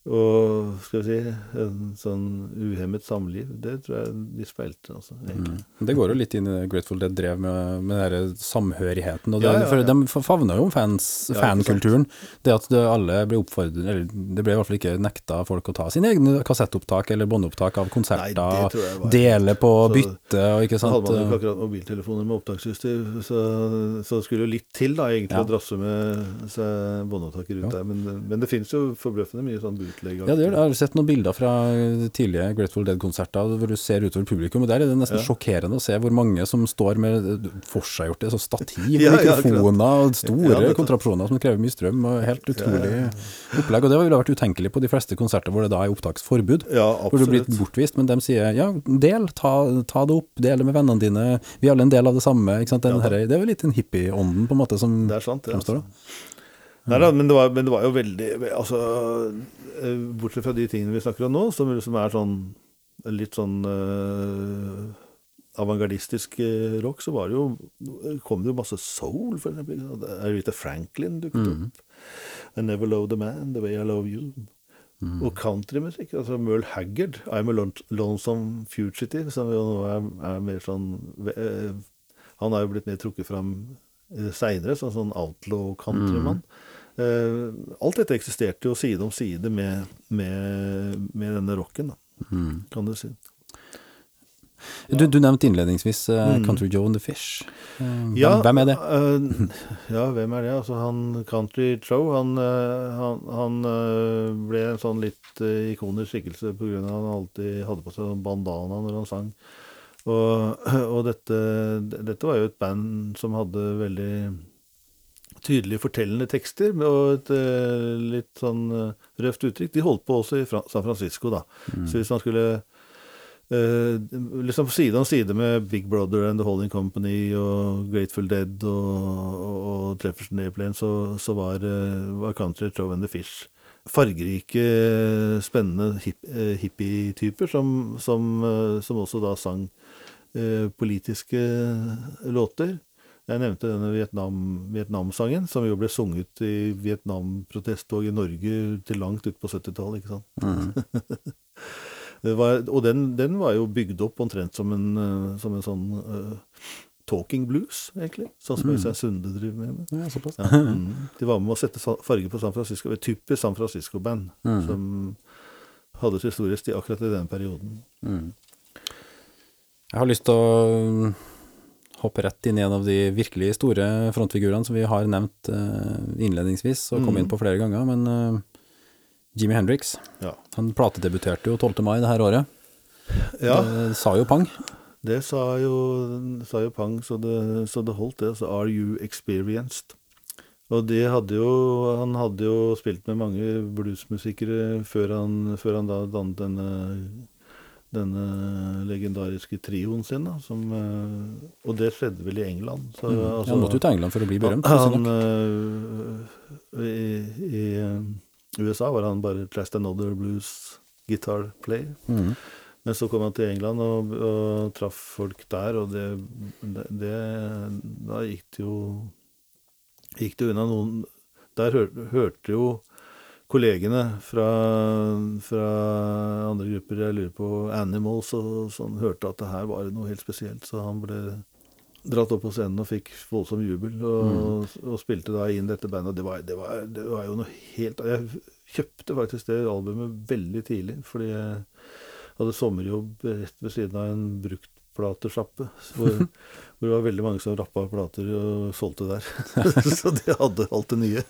og skal vi si en sånn uhemmet samliv, det tror jeg de speilte, altså. mm. Det går jo litt inn i det Grateful Dead drev med, med den samhørigheten. Og det, Ja, ja, de favna jo om fans, Ja, fankulturen. Det at det alle ble oppfordret Eller det ble i hvert fall ikke nekta folk å ta sine egne kassettopptak eller båndopptak av konserter. Nei, Dele på Så- bytte og ikke sant. hadde man jo ikke akkurat mobiltelefoner med opptaksutstyr, så, så skulle jo litt til da, egentlig, Ja. å drasse med seg båndopptaker ut Ja. der. Men, men det finnes jo forbløffende mye sånn bootleg. Ja, det gjør det. Jeg har sett noen bilder fra tidlige Grateful Dead-konserter hvor du ser utover publikum, og der er det nesten Ja. sjokkerende å se hvor mange som står med forseggjorte så stativ, [laughs] Ja, mikrofoner og store Ja, kontrapsjoner som krever mye strøm, og helt utrolig opplegg. Og det ville vært utenkelig på de fleste konserter hvor det da er opptaksforbud. Ja, Hvor du blir bortvist, men de sier ja, del, ta, ta det opp, del det med vennene dine, vi er alle en del av det samme. Ikke sant? Den her, det er jo litt den hippie-ånden på en måte som Det er sant, det. fremstår da. Nei da, men det, var, men det var jo veldig Altså, eh, bortsett fra de tingene vi snakker om nå, som, som er sånn litt sånn uh, avantgardistisk eh, rock, så var det jo kom det jo masse soul, for eksempel. Aretha Franklin dukket Mm. opp. I Never Love The Man, The Way I Love You. Mm. Og countrymusikk. altså Merle Haggard, I'm a Lonesome Fugitive, som jo nå er, er mer sånn Han er jo blitt mer trukket fram seinere, som sånn outlaw-countrymann. Eh, alt dette eksisterte jo side om side med, med, med denne rocken, da, Mm. kan du si. Du, du nevnte innledningsvis eh, Country Joe and the Fish. Uh. Ja, hvem er det? Uh, ja, hvem er det? Altså, han Country Joe, han, eh, han, han eh, ble en sånn litt eh, ikonisk skikkelse av at han alltid hadde på seg bandana når han sang. Og, og dette, dette var jo et band som hadde veldig tydelige fortellende tekster og et eh, litt sånn eh, røft uttrykk. De holdt på også i San Francisco, da. Så hvis man skulle eh, liksom side om side med Big Brother and The Holding Company og Grateful Dead og, og, Jefferson Airplane, så, så var, var Country Trow and the Fish fargerike, spennende hip, hippie-typer som, som, som også da sang politiske låter. Jeg nevnte denne Vietnam-sangen, som jo ble sunget i Vietnam-protesttog i Norge til langt ut på 70-tallet, ikke sant. [laughs] Det var, og den, den var jo bygd opp omtrent som en, som en sånn uh, talking blues, egentlig. Sånn som Øystein Sunde driver med. Ja, såpass. Ja, mm. De var med å sette farge på San Francisco, et typisk San Francisco-band, som hadde sin storhetstid akkurat i den perioden. Jeg har lyst til å mm, hoppe rett inn i en av de virkelig store frontfigurene som vi har nevnt eh, innledningsvis og kom inn på flere ganger, men uh, Jimi Hendrix, Ja. han platedebuterte jo 12. mai det her året. ja. Det sa jo pang. Det sa jo, sa jo Pang, så det, så det holdt, det. Så Are you experienced? Og det hadde jo Han hadde jo spilt med mange bluesmusikere før han, før han da dannet denne, denne legendariske trioen sin, da, som eh, Og det skjedde vel i England. Så, altså, han måtte jo til England for å bli berømt. han, han eh, I, i eh, USA var han bare just another blues guitar player. Mm. Men så kom han til England og, og traff folk der, og det, det, det Da gikk det jo Gikk det unna noen Der hør, hørte jo kollegene fra, fra andre grupper, jeg lurer på Animals og sånn, hørte at det her var noe helt spesielt, så han ble dratt opp på scenen og fikk voldsom jubel, og, og spilte da inn dette bandet. Det var, det, var, det var jo noe helt Jeg kjøpte faktisk det albumet veldig tidlig, fordi jeg hadde sommerjobb rett ved siden av en bruktplatesjappe, [laughs] hvor, det var veldig mange som rappa plater og solgte der. [laughs] så de hadde alt det nye.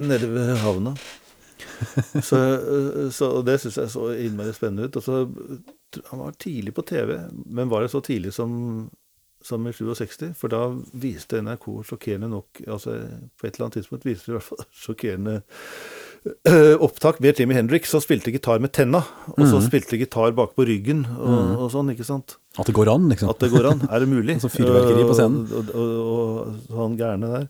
[laughs] Nede ved havna. Så, så det syns jeg så innmari spennende ut. Og så, han var tidlig på TV, men var det så tidlig som som i 67, for da viste NRK sjokkerende nok altså På et eller annet tidspunkt viste de i hvert fall [laughs] sjokkerende opptak med Jimmy Hendrix, som spilte gitar med tenna, og så spilte gitar bak på ryggen og, og sånn, ikke sant? At det går an, liksom. At det går an. Er det mulig? [laughs] så fyrverkeri på scenen. Og, og, og, og han gærne der.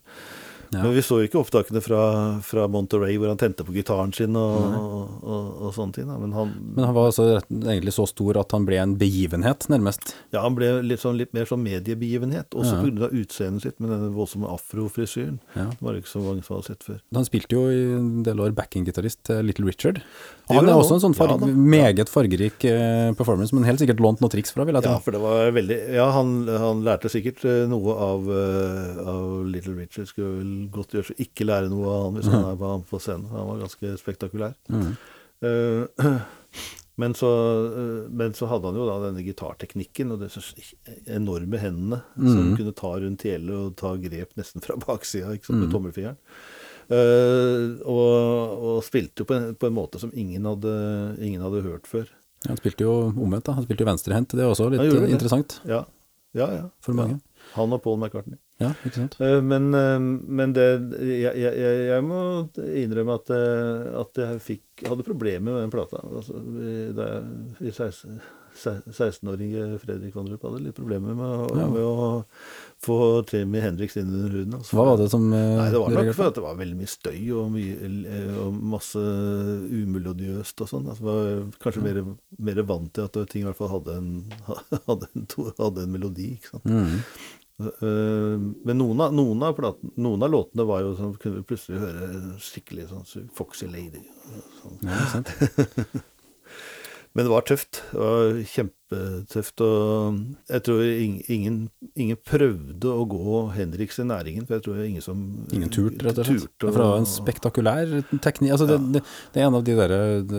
Ja. Men vi så jo ikke opptakene fra, fra Monterey hvor han tente på gitaren sin og, og, og, og sånne ting. Men han, Men han var altså egentlig så stor at han ble en begivenhet, nærmest. ja, han ble litt, sånn, litt mer sånn mediebegivenhet, også Ja. pga. utseendet sitt med denne voldsomme afrofrisyren. Ja. Det var det ikke så mange som hadde sett før. Han spilte jo i en del år backing-gitarist til Little Richard. Han er også en sånn farg, Ja meget fargerik eh, performance, men helt sikkert lånt noen triks fra, vil jeg Ja, for det var veldig Ja, han, han lærte sikkert eh, noe av, eh, av Little Richard. Skulle vel godt gjøre så ikke lære noe av han hvis han er på, på scenen. Han var ganske spektakulær. Mm. Uh, [clears throat] men, så, men så hadde han jo da denne gitarteknikken og disse enorme hendene som kunne ta rundt hele og ta grep nesten fra baksida med tommelfingeren. Eh, og, og spilte jo på en, på en måte som ingen hadde, ingen hadde hørt før. Han spilte jo omvendt, da. Han spilte jo venstrehendt. Det er også litt det. interessant Ja, ja. ja. for mange. Ja. Han og Paul McCartney. Ja, ikke sant. Eh, Men, eh, men det jeg, jeg, jeg- må innrømme at, at jeg fikk, hadde problemer med den plata. Altså, da jeg, i 16 se- 16-årige Fredrik Vandrup hadde litt problemer med, å- Ja. med å få Jimmy Henriks inn under huden. Altså. Hva var det som eh, Nei, det var nok for at det var veldig mye støy og, mye, eh, og masse umelodiøst og sånn. Altså, var kanskje mer, mer vant til at ting i hvert fall hadde en, [laughs] hadde en, hadde en melodi. ikke sant? Mm. Eh, men noen av, noen, av platen, noen av låtene var jo sånn Kunne vi plutselig høre skikkelig sånn Foxy Lady. Sånn. Ja. [laughs] Men det var tøft. Det var kjempetøft. Og jeg tror ingen, ingen, prøvde å gå Henriks i næringen, for jeg tror ingen som Ingen turte, rett og slett. turte Ja, For det var en spektakulær teknikk. Altså, det, det, det er en av de der eh,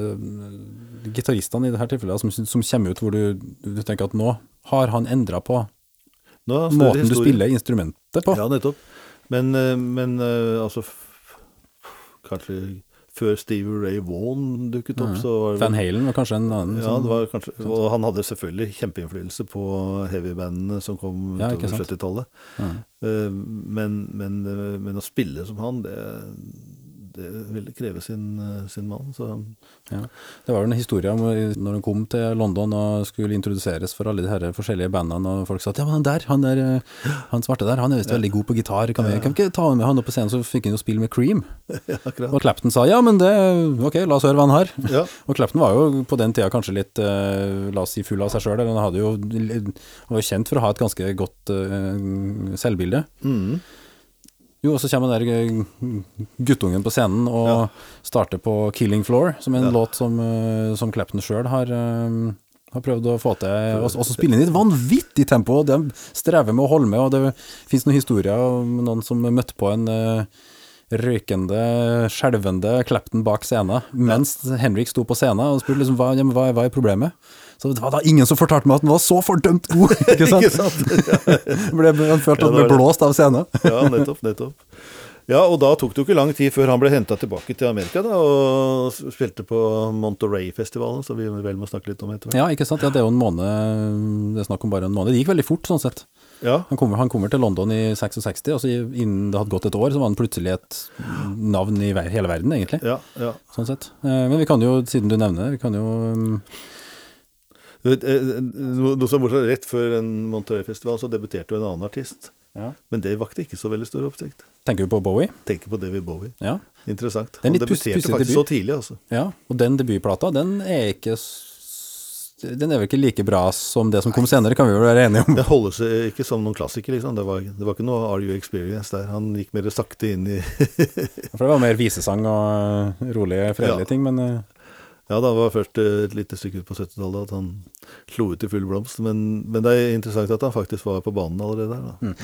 gitaristene i dette tilfellet som, som kommer ut hvor du, du tenker at nå har han endra på Nå måten du spiller instrumentet på. Ja, nettopp. Men, eh, men eh, altså Kanskje før Stevie Ray Vaughan dukket opp, så var det Van Halen var kanskje en annen. Ja, det var kanskje, og han hadde selvfølgelig kjempeinnflytelse på heavybandene som kom Ja, utover 70-tallet. Ja. Eh, Men, men, eh, men å spille som han, det, det ville kreve sin, eh, sin mann. Så Ja. Det var jo en historie om eh, når han kom til London og skulle introduseres for alle de her forskjellige bandene, og folk sa at ja, men han der, han der, eh, han svarte der, han er visst veldig god på gitar, kan vi, kan vi ikke ta med han opp på scenen, så fikk han jo spille med Cream. [laughs] ja. Og Clapton sa ja, men det, ok, la oss høre hva han har. Ja, [laughs] Og Clapton var jo på den tida kanskje litt, la oss si, full av seg sjøl. Han hadde jo, var jo kjent for å ha et ganske godt uh, selvbilde. mm, Jo, og så kommer den der eh, guttungen på scenen og Ja. starter på 'Killing Floor', som er en Ja. låt som, eh, som Clapton sjøl har, eh, har prøvd å få til. Og så spiller han i et vanvittig tempo, og de strever med å holde med. Og det fins noen historier om noen som møtte på en røykende, skjelvende Clapton bak scenen mens Henrik sto på scenen og spurte liksom hva, hva, hva er problemet. Så det var da ingen som fortalte meg at han var så fordømt god! [laughs] Ikke sant? Ikke sant? [laughs] Ble, han følte at han ble blåst av scenen. [laughs] ja, nettopp, nettopp. Ja, og da tok det jo ikke lang tid før han ble henta tilbake til Amerika da, og spilte på Monterey-festivalen, som vi vel må snakke litt om etter hvert. Ja, ikke sant. Ja, det er jo en måned Det er snakk om bare en måned. Det gikk veldig fort, sånn sett. Ja, Han kommer, han kommer til London i 66, og så innen det hadde gått et år, så var han plutselig et navn i hele verden, egentlig. ja, ja. Sånn sett. Eh, Men vi kan jo, siden du nevner det, vi kan jo um, Du vet, eh, Noe noe som bortsett rett før en Monterey-festival så debuterte jo en annen artist. ja. Men det vakte ikke så veldig stor oppsikt. Tenker du på Bowie? Tenker på David Bowie. Ja. Interessant. Er Han debuterte faktisk debut. så tidlig, altså. ja. Og den debutplata, den er ikke Den er vel ikke like bra som det som kom senere, kan vi vel være enige om. Det holder seg ikke som noen klassiker, liksom. Det var, det var ikke noe Are You Experience der. Han gikk mer sakte inn i [laughs] For det var mer visesang og rolige, fredelige Ja. ting, men Ja, det var først eh, et lite stykke ut på 70-tallet at han slo ut i full blomst. Men, men det er interessant at han faktisk var på banen allerede der, da. Mm.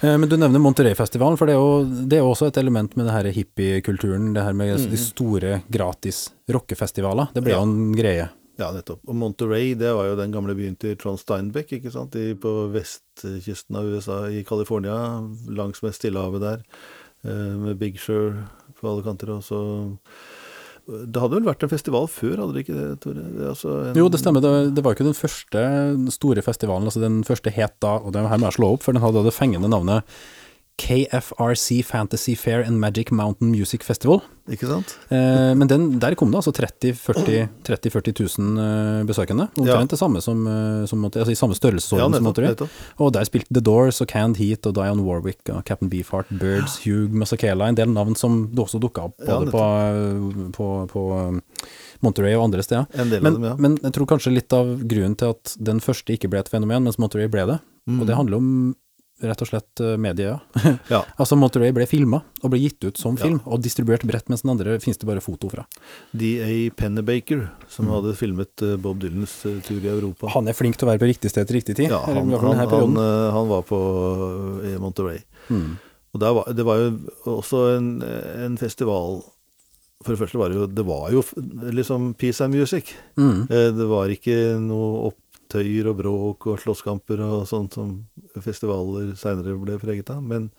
Eh, Men du nevner Monterey-festivalen, for det er, jo, det er også et element med det her hippiekulturen, det her med de store gratis rockefestivaler. Det ble Ja. jo en greie. Ja, nettopp. Og Monterey, det var jo den gamle byen til Trond Steinbeck, ikke sant, I, på vestkysten av USA, i California, langs med Stillehavet der, eh, med Big Sur på alle kanter, og så Det hadde vel vært en festival før, hadde det ikke det, Tore? Det altså Jo, det stemmer. Det, det var ikke den første store festivalen. altså Den første het da, og det her må jeg slå opp, for den hadde det fengende navnet KFRC Fantasy Fair and Magic Mountain Music Festival. Ikke sant? Eh, men den, der kom det altså 30 40 30 40 000 eh, besøkende. Omtrent det samme som, eh, som altså i samme størrelsesorden Ja, som. Monterey. Og der spilte The Doors og Canned Heat og Dion Warwick og Captain Beefheart, Birds, Hugh Masakela, en del navn som også dukka opp Ja, både på, på, på eh, Monterey og andre steder. En del Men, dem, ja. men jeg tror kanskje litt av grunnen til at den første ikke ble et fenomen, mens Monterey ble det, Mm. og det handler om rett og slett eh, media. [laughs] ja. Ja. altså Monterey ble filma og ble gitt ut som Ja. film, og distribuert bredt, mens den andre finnes det bare foto fra. D.A. Pennebaker, som Mm. hadde filmet eh, Bob Dylans eh, tur i Europa. Han er flink til å være på riktig sted til riktig tid. Ja, han, han, han, han var på i Monterey. Mm. Og der var, det var jo også en, en festival For det første var det jo Det var jo liksom peace and music. Mm. Det var ikke noe opptøyer og bråk og slåsskamper og sånt som festivaler seinere ble preget av. Men,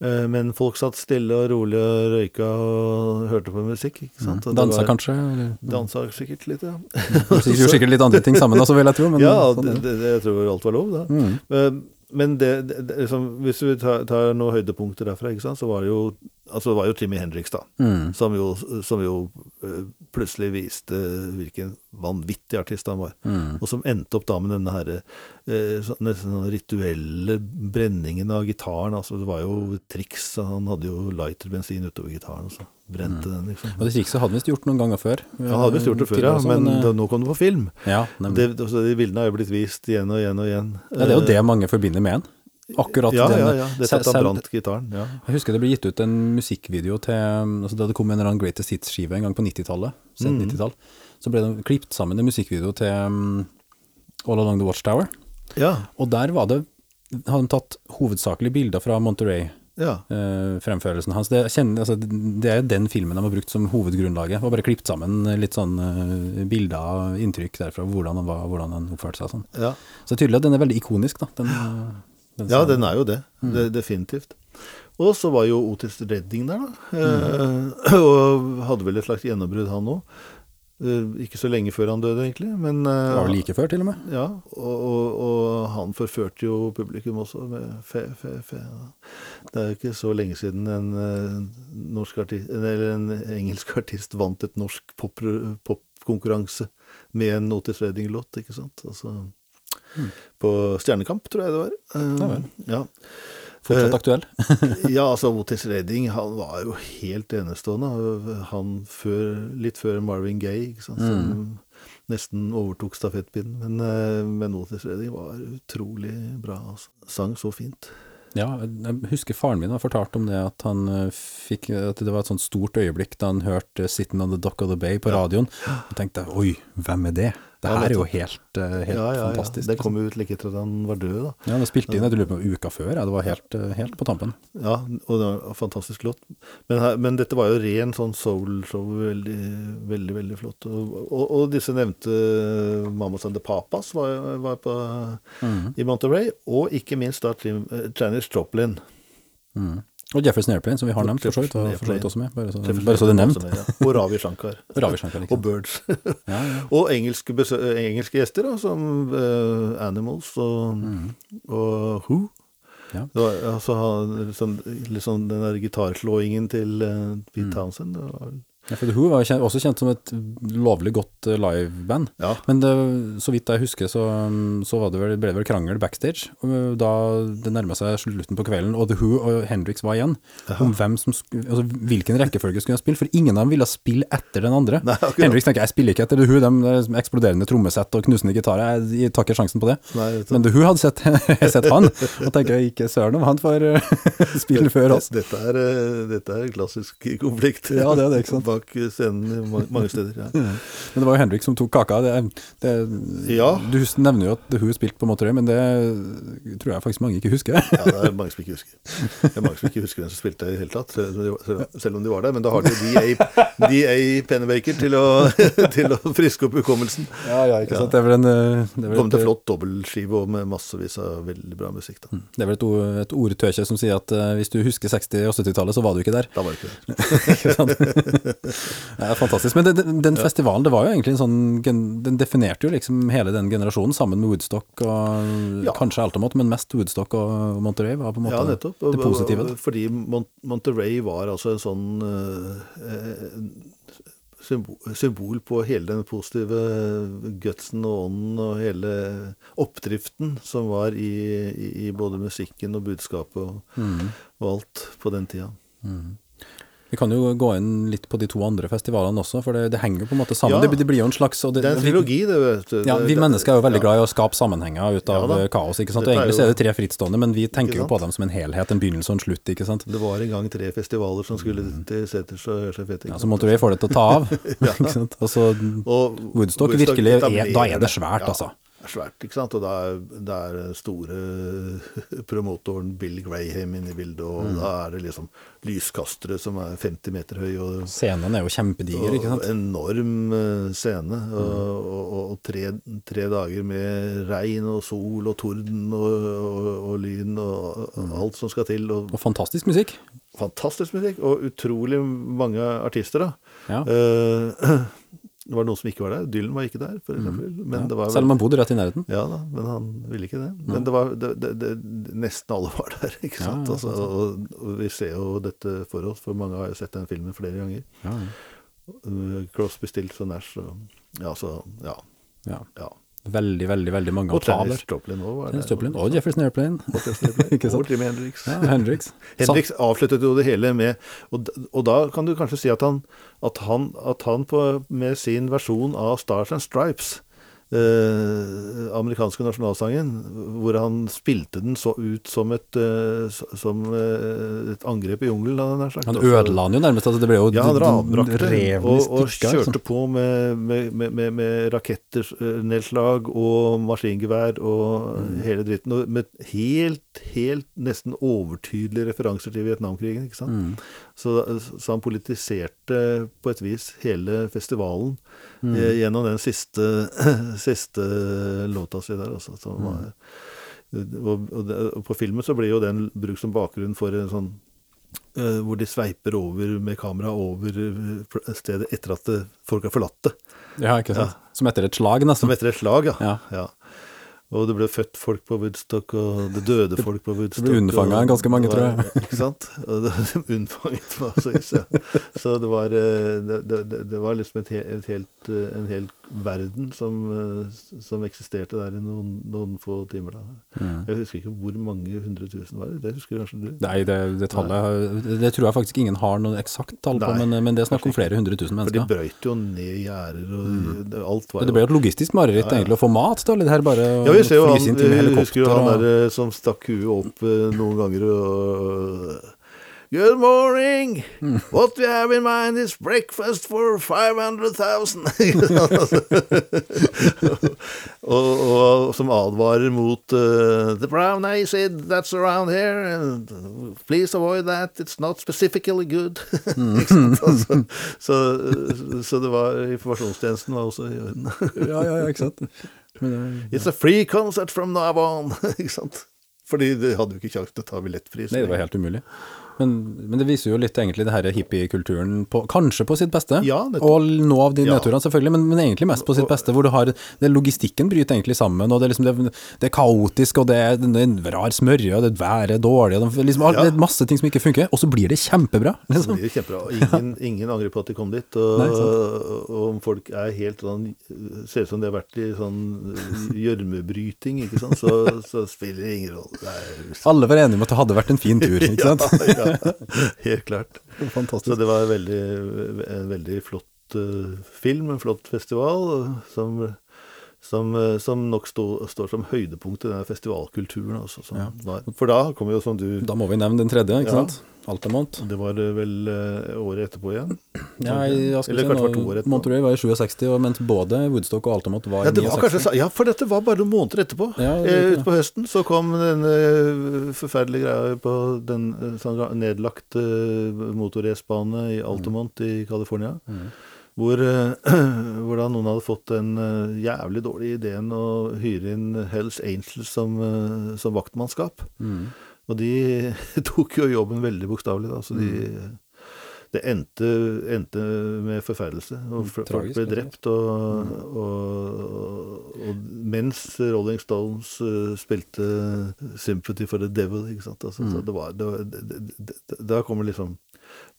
eh, men folk satt stille og rolig og røyka og hørte på musikk. ikke sant? Mm. Dansa var- kanskje? eller- Dansa sikkert litt, ja. [laughs] Sikkert, gjorde sikkert litt andre ting sammen også, vil jeg tro. Men ja, sånn det, det. jeg tror alt var lov, da. Mm. Men, men det, det, liksom, hvis vi tar, tar noen høydepunkter derfra, så var det jo Altså det var jo Jimmy Hendrix, da. Mm. Som jo, som jo eh, plutselig viste hvilken vanvittig artist han var. Mm. Og som endte opp da med denne herre eh, nesten sånn rituelle brenningen av gitaren. Altså det var jo triks. Han hadde jo lighterbensin utover gitaren, og så brente den, liksom. Og det trikset hadde vi visst gjort noen ganger før. Han hadde visst gjort det før, ja, men eh, da, nå kom det på film. ja. Det, altså, de bildene har jo blitt vist igjen og igjen og igjen. ja, det er jo det mange forbinder med han. Akkurat ja, den ja, ja. Det selv- at han selv- brant gitaren. Ja. Jeg husker det ble gitt ut en musikkvideo til altså Da det kom en eller annen Greatest Hits-skive en gang på 90-tallet, sent Mhm. 90-tall, så ble det klippet sammen en musikkvideo til um, All Along the Watchtower. ja. Og der var det hadde de tatt hovedsakelig bilder fra Monterey-fremførelsen hans. Det, kjenner, altså, det er den filmen de har brukt som hovedgrunnlaget. Og bare klippet sammen litt sånn uh, bilder, inntrykk derfra, hvordan han var, hvordan han oppførte seg sånn. ja. Så det er tydelig at den er veldig ikonisk, da. Den, eh, den Ja, den er jo det. det definitivt. Og så var jo Otis Redding der, da. Eh, [clears throat] og hadde vel et slags gjennombrudd, han òg. ikke så lenge før han døde, egentlig. Men eh, Det var vel like før, til og med. Ja, og, og, og han forførte jo publikum også med fe, fe, fe. Det er jo ikke så lenge siden en, eh, norsk artist, eller en engelsk [laughs] artist vant et norsk pop- popkonkurranse med en Otis Redding-låt, ikke sant. Altså, På Stjernekamp, tror jeg det var. Uh, Ja ja. Fortsatt Eh, aktuell. [laughs] ja, altså Otis Redding han var jo helt enestående. Han før, litt før Marvin Gaye, ikke sant, som nesten overtok stafettpinnen. Men, eh, men Otis Redding var utrolig bra. Altså. Sang så fint. Ja, jeg husker faren min har fortalt om det, at han eh, fikk At det var et sånt stort øyeblikk da han hørte 'Sitting on the Dock of the Bay' på radioen. Og tenkte oi, hvem er det? Det her er jo helt, eh, helt ja, ja, ja. fantastisk. Det kom jo ut like etter at han var død, da. Ja, det spilte inn jeg lurer på uka før, ja. Det var helt, eh, helt på tampen. Ja, og det var en fantastisk låt. Men, men dette var jo ren sånn soul-show. Veldig, veldig veldig flott. Og, og, og disse nevnte Mamas and the Papas var, var på, i Monterey. Og ikke minst da eh, Janis Joplin. Mm. Og Jefferson Airplane, som vi har nevnt for så vidt, og for så vidt også med. Bare så, bare så det er nevnt. med, ja. Og Ravi Shankar. [laughs] Ravi Shankar, liksom. og. Birds. [laughs] Ja, ja. [laughs] og engelske, besø engelske gjester, da, som uh, Animals og, og Who. Ja. Det var, altså, sånn, liksom den der gitarslåingen til uh, Pete Townsend. Det var, Ja, for The Who var jo kjent, også kjent som et lovlig godt eh, liveband. ja. Men det, så vidt jeg husker, så, så var det vel, ble det vel krangel backstage og da det nærma seg slutten på kvelden, og The Who og Hendrix var igjen, om hvem som altså, hvilken rekkefølge skulle spille. For ingen av dem ville spille etter den andre. Nei. Hendrix tenker jeg spiller ikke etter The Who, de de eksploderende trommesett og knusende gitarer, jeg tar ikke sjansen på det. Nei. Men The Who hadde sett, [laughs] sett han, og tenker ikke søren om han får [laughs] spille før oss. Dette er, eh, dette er klassisk konflikt. Ja, det er det, ikke sant? Bak scenen mange steder. Ja. [laughs] Men det var jo Henrik som tok kaka. Det, det, Ja. Du nevner jo at hun spilte på motorøy men det tror jeg faktisk mange ikke husker. ja, det er mange som ikke husker. Det er mange som ikke husker hvem som spilte i det hele tatt, selv om de var- der. Men da har de DA, Pennebaker til å, [laughs] til å friske opp hukommelsen. Ja, ja, ikke sant. Det er vel en det er Kom til flott dobbeltskive med massevis av veldig bra musikk. da. det er vel et, ord- et ordtøkje som sier at eh, hvis du husker 60- og 70-tallet, så var du ikke der. Da var du ikke der. [laughs] Ikke sant? Det er fantastisk. Men den, den festivalen, det var jo egentlig en sånn Den definerte jo liksom hele den generasjonen, sammen med Woodstock og Ja. kanskje Altamont, men mest Woodstock og Monterey var på en måte Ja, nettopp. Det positive. Fordi Mon Monterey var altså en sånn eh, eh, symbol, på hele den positive gutsen og ånden og hele oppdriften som var i, i, både musikken og budskapet og, Mm. og alt på den tida. Vi kan jo gå inn litt på de to andre festivalene også, for det, det henger jo på en måte sammen. Ja. Det, det blir jo en slags det, er en trilogi, det, vet du. Ja, vi det- mennesker er jo veldig ja. glad i å skape sammenhenger ut av Ja kaos, ikke sant. Og egentlig så er det tre frittstående, men vi tenker jo på dem som en helhet, en begynnelse og en slutt, ikke sant. Det var en gang tre festivaler som skulle til seters og høre seg fete. Mm. Ja, så Monterey får det til å ta av, [laughs] [laughs] ikke sant. Og så Og Woodstock virkelig er- da er det svært, altså. Svært, ikke sant. Og da er, da er store [laughs] promotoren Bill Graham inne i bildet, og Mm. da er det liksom lyskastere som er 50 meter høye, og, Scenen er jo kjempediger, ikke sant. enorm eh, scene. Mm. Og, og, tre, tre dager med regn og sol og torden og, lyn og Mm. alt som skal til. Og fantastisk musikk. fantastisk musikk, og utrolig mange artister, da. Ja. Eh, [clears throat] det var noen som ikke var der. Dylan var ikke der, for eksempel. Men. Ja. det var Selv om han bodde rett i nærheten. Ja da, men han ville ikke det. Men det var, det, det, det, nesten alle var der, [laughs] ikke sant. ja, altså, og, og vi ser jo dette for oss, for mange har jo sett den filmen flere ganger. Ja, Uh, Crosby, Stills og Nash og Ja, så Ja. ja. Veldig, veldig veldig mange Og opptaler. Dennis Joplin òg var Dennis. Joplin og Jefferson Airplane. Og [laughs] Ikke sant? Og Jimi Hendrix. Ja, Hendrix. [laughs] Hendrix avsluttet jo det hele med Og, og da kan du kanskje si at han, at han, at han på, med sin versjon av Stars and Stripes eh, amerikanske nasjonalsangen, hvor han spilte den så ut som et, eh, som eh, et angrep i jungelen. Han Altså- ødela han jo nærmest. Altså det ble jo ja, han rev og, og kjørte liksom. på med, med, med, med, med rakettnedslag og maskingevær og Mm. hele dritten. Og med helt, helt nesten overtydelige referanser til Vietnamkrigen. ikke sant? Mm. Så, så han politiserte på et vis hele festivalen Mm. eh, gjennom den siste, [clears throat] siste låta si der. Altså, Mm. var, og, og, og på filmen så blir jo den brukt som bakgrunn for en sånn uh, hvor de sveiper over med kamera over eh, stedet etter at det, folk har forlatt det. Ja, ikke sant. Som etter et slag, nesten. Som etter et slag, ja. Ja. Og det ble født folk på Woodstock, og det døde folk på Woodstock. ble unnfanget ganske mange, var- tror jeg. Ikke sant? Og det, [laughs] unnfanget massevis, ja. Så det var, eh, det, det, det var liksom et, et helt, eh, en hel verden som, eh, som eksisterte der i noen, noen få timer. da. Mm. Jeg husker ikke hvor mange hundre tusen var det. Det husker kanskje du? Nei, det, det tallet Det tror jeg faktisk ingen har noe eksakt tall på, men, men det er snakk om flere hundre tusen mennesker. For de brøyt jo ned gjerder, og mm. alt var jo Det ble jo et logistisk mareritt Ja, ja. egentlig å få mat da? Eller det her, bare Ja, vi se jo han, vi husker jo han der eh, som stakk huet opp eh, noen ganger og Good morning! [laughs] What we have in mind is breakfast for 500,000! [laughs] og, og som advarer mot uh, The brown acid that's around here. And please avoid that. It's not specifically good. [laughs] Altså, så, så det var informasjonstjenesten var også i orden. Ja, ja, ja, ikke sant. Men, It's a free concert from now on. [laughs] ikke sant? Fordi de hadde jo ikke kjangs til å ta billettpris. Nei, det var helt umulig. Men, men det viser jo litt egentlig det her hippiekulturen på, kanskje på sitt beste. Ja, og noe av de Ja. nedturene selvfølgelig, men, men egentlig mest på sitt beste. Hvor du har det Logistikken bryter egentlig sammen, og det er, liksom, det, det er kaotisk, og det er, det er en rar smørje, og det været er dårlig, og det, liksom, Ja. det er masse ting som ikke funker, og så blir det kjempebra. Så Liksom. blir det kjempebra. Og Ingen, [laughs] ingen angrer på at de kom dit. Og, Nei, og om folk er helt sånn Ser ut som de har vært i sånn gjørmebryting, så, så spiller det ingen rolle. Alle var enige om at det hadde vært en fin tur, [laughs] ikke sant? ja, ja, [laughs] helt klart. Så det var veldig, en veldig flott eh, film, en flott festival, som, som, eh, som nok stå, står som høydepunkt i denne festivalkulturen. Også, som Ja. For da kommer jo, som du Da må vi nevne den tredje, ikke Ja. sant? Altamont. Det var eh, vel eh, året etterpå igjen? Ja, jeg, skal Eller kanskje nå, år etterpå. Monterey var i 67, og mens både Woodstock og Altamont var i Ja, det var 69. kanskje, ja, for dette var bare noen måneder etterpå. Ja, eh, Utpå høsten så kom denne forferdelige greia på den sånn nedlagte motorracebane i Altamont i California. Mm. Hvor, [clears throat] hvor da noen hadde fått den jævlig dårlige ideen å hyre inn Hells Angels som, som vaktmannskap. Mm. Og de [laughs] tok jo jobben veldig bokstavelig, da. Så de, det endte, endte med forferdelse. Og Tragisk, folk ble drept. og drept. Og, og, og mens Rolling Stones eh, spilte 'Sympathy for the Devil', ikke sant. Altså, så det var, det var, det, da kommer liksom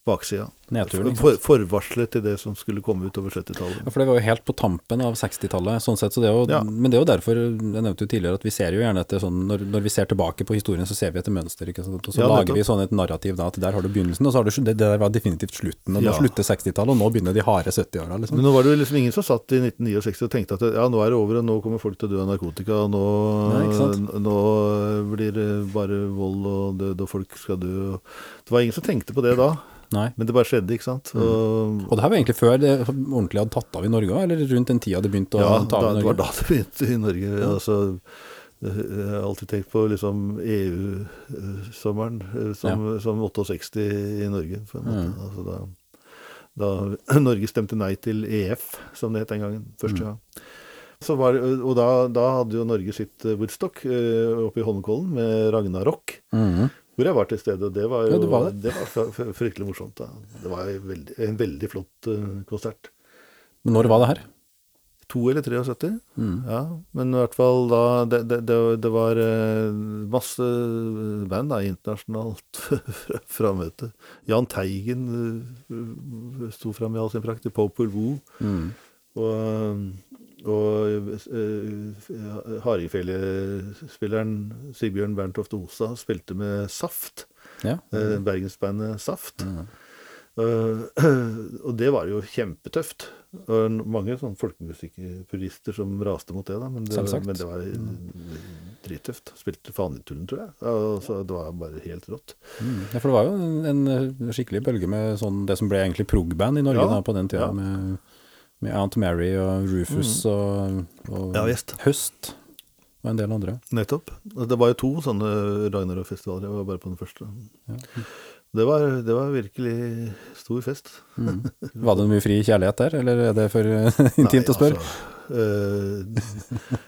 baksida. Nedturen, For, forvarslet til det som skulle komme utover 70-tallet. Ja, for det var jo helt på tampen av 60-tallet, sånn sett. Så det jo, Ja. Men det er jo derfor, jeg nevnte jo tidligere, at vi ser jo gjerne etter sånn Når, når vi ser tilbake på historien, så ser vi etter mønster, ikke sant. Og så Ja, lager vi sånn et narrativ da, at der har du begynnelsen, og så har du det, det der var definitivt slutten, og nå slutter 60-tallet, og nå begynner de harde 70-åra, liksom. Men nå var det jo liksom ingen som satt i 1969 og tenkte at ja, nå er det over, og nå kommer folk til å dø av narkotika, og nå, Nei, nå blir det bare vold og død, og folk skal dø. Det var ingen som tenkte på det da, Nei. men det bare skjedde, ikke sant. Mm. Og, Og det her var egentlig før det ordentlig hadde tatt av i Norge eller rundt den tida det begynte å ja, ta av i Norge? Ja, det var da det begynte i Norge. Altså, jeg har alltid tenkt på liksom EU-sommeren som, som 68 i Norge. Mm. Altså, da, da Norge stemte nei til EF, som det het den gangen. Første Mm. gang. Så var, og da, da hadde jo Norge sitt eh, Woodstock eh, oppe i Holmenkollen med Ragnarok. Mhm. Hvor jeg var til stede, det var jo Ja, det var det. det var fr- fr- fryktelig morsomt. da. Det var en veldig, en veldig flott eh, konsert. Men når var det her? To eller 73? Mm. Ja, men i hvert fall da Det, det, var eh, masse band da, internasjonalt [laughs] fra- frammøte. Jahn Teigen eh, sto fram i all sin prakt. Popol Wu. Mm. Og, og uh, Sigbjørn Berntoft Osa spilte med Saft. Ja. eh, Bergensbandet Saft. Mm. Uh, [clears throat] og det var jo kjempetøft. Og mange sånn folkemusikkpurister som raste mot det, da. Men det, men det var eh, drittøft. Spilte Fanetullen, tror jeg. Altså, det var bare helt rått. Mm. Ja, for det var jo en, en skikkelig bølge med sånn, det som ble egentlig prog-band i Norge Ja. da, på den tida, Ja. med, med Aunt Mary og Rufus og, og Ja. Høst og en del andre. Nettopp. Det var jo to sånne Ragnarok-festivaler. Jeg var bare på den første. Ja. Det, var, det var virkelig stor fest. Mm. [laughs] Var det mye fri kjærlighet der, eller er det for [laughs] intimt intimt å spørre? Altså, øh,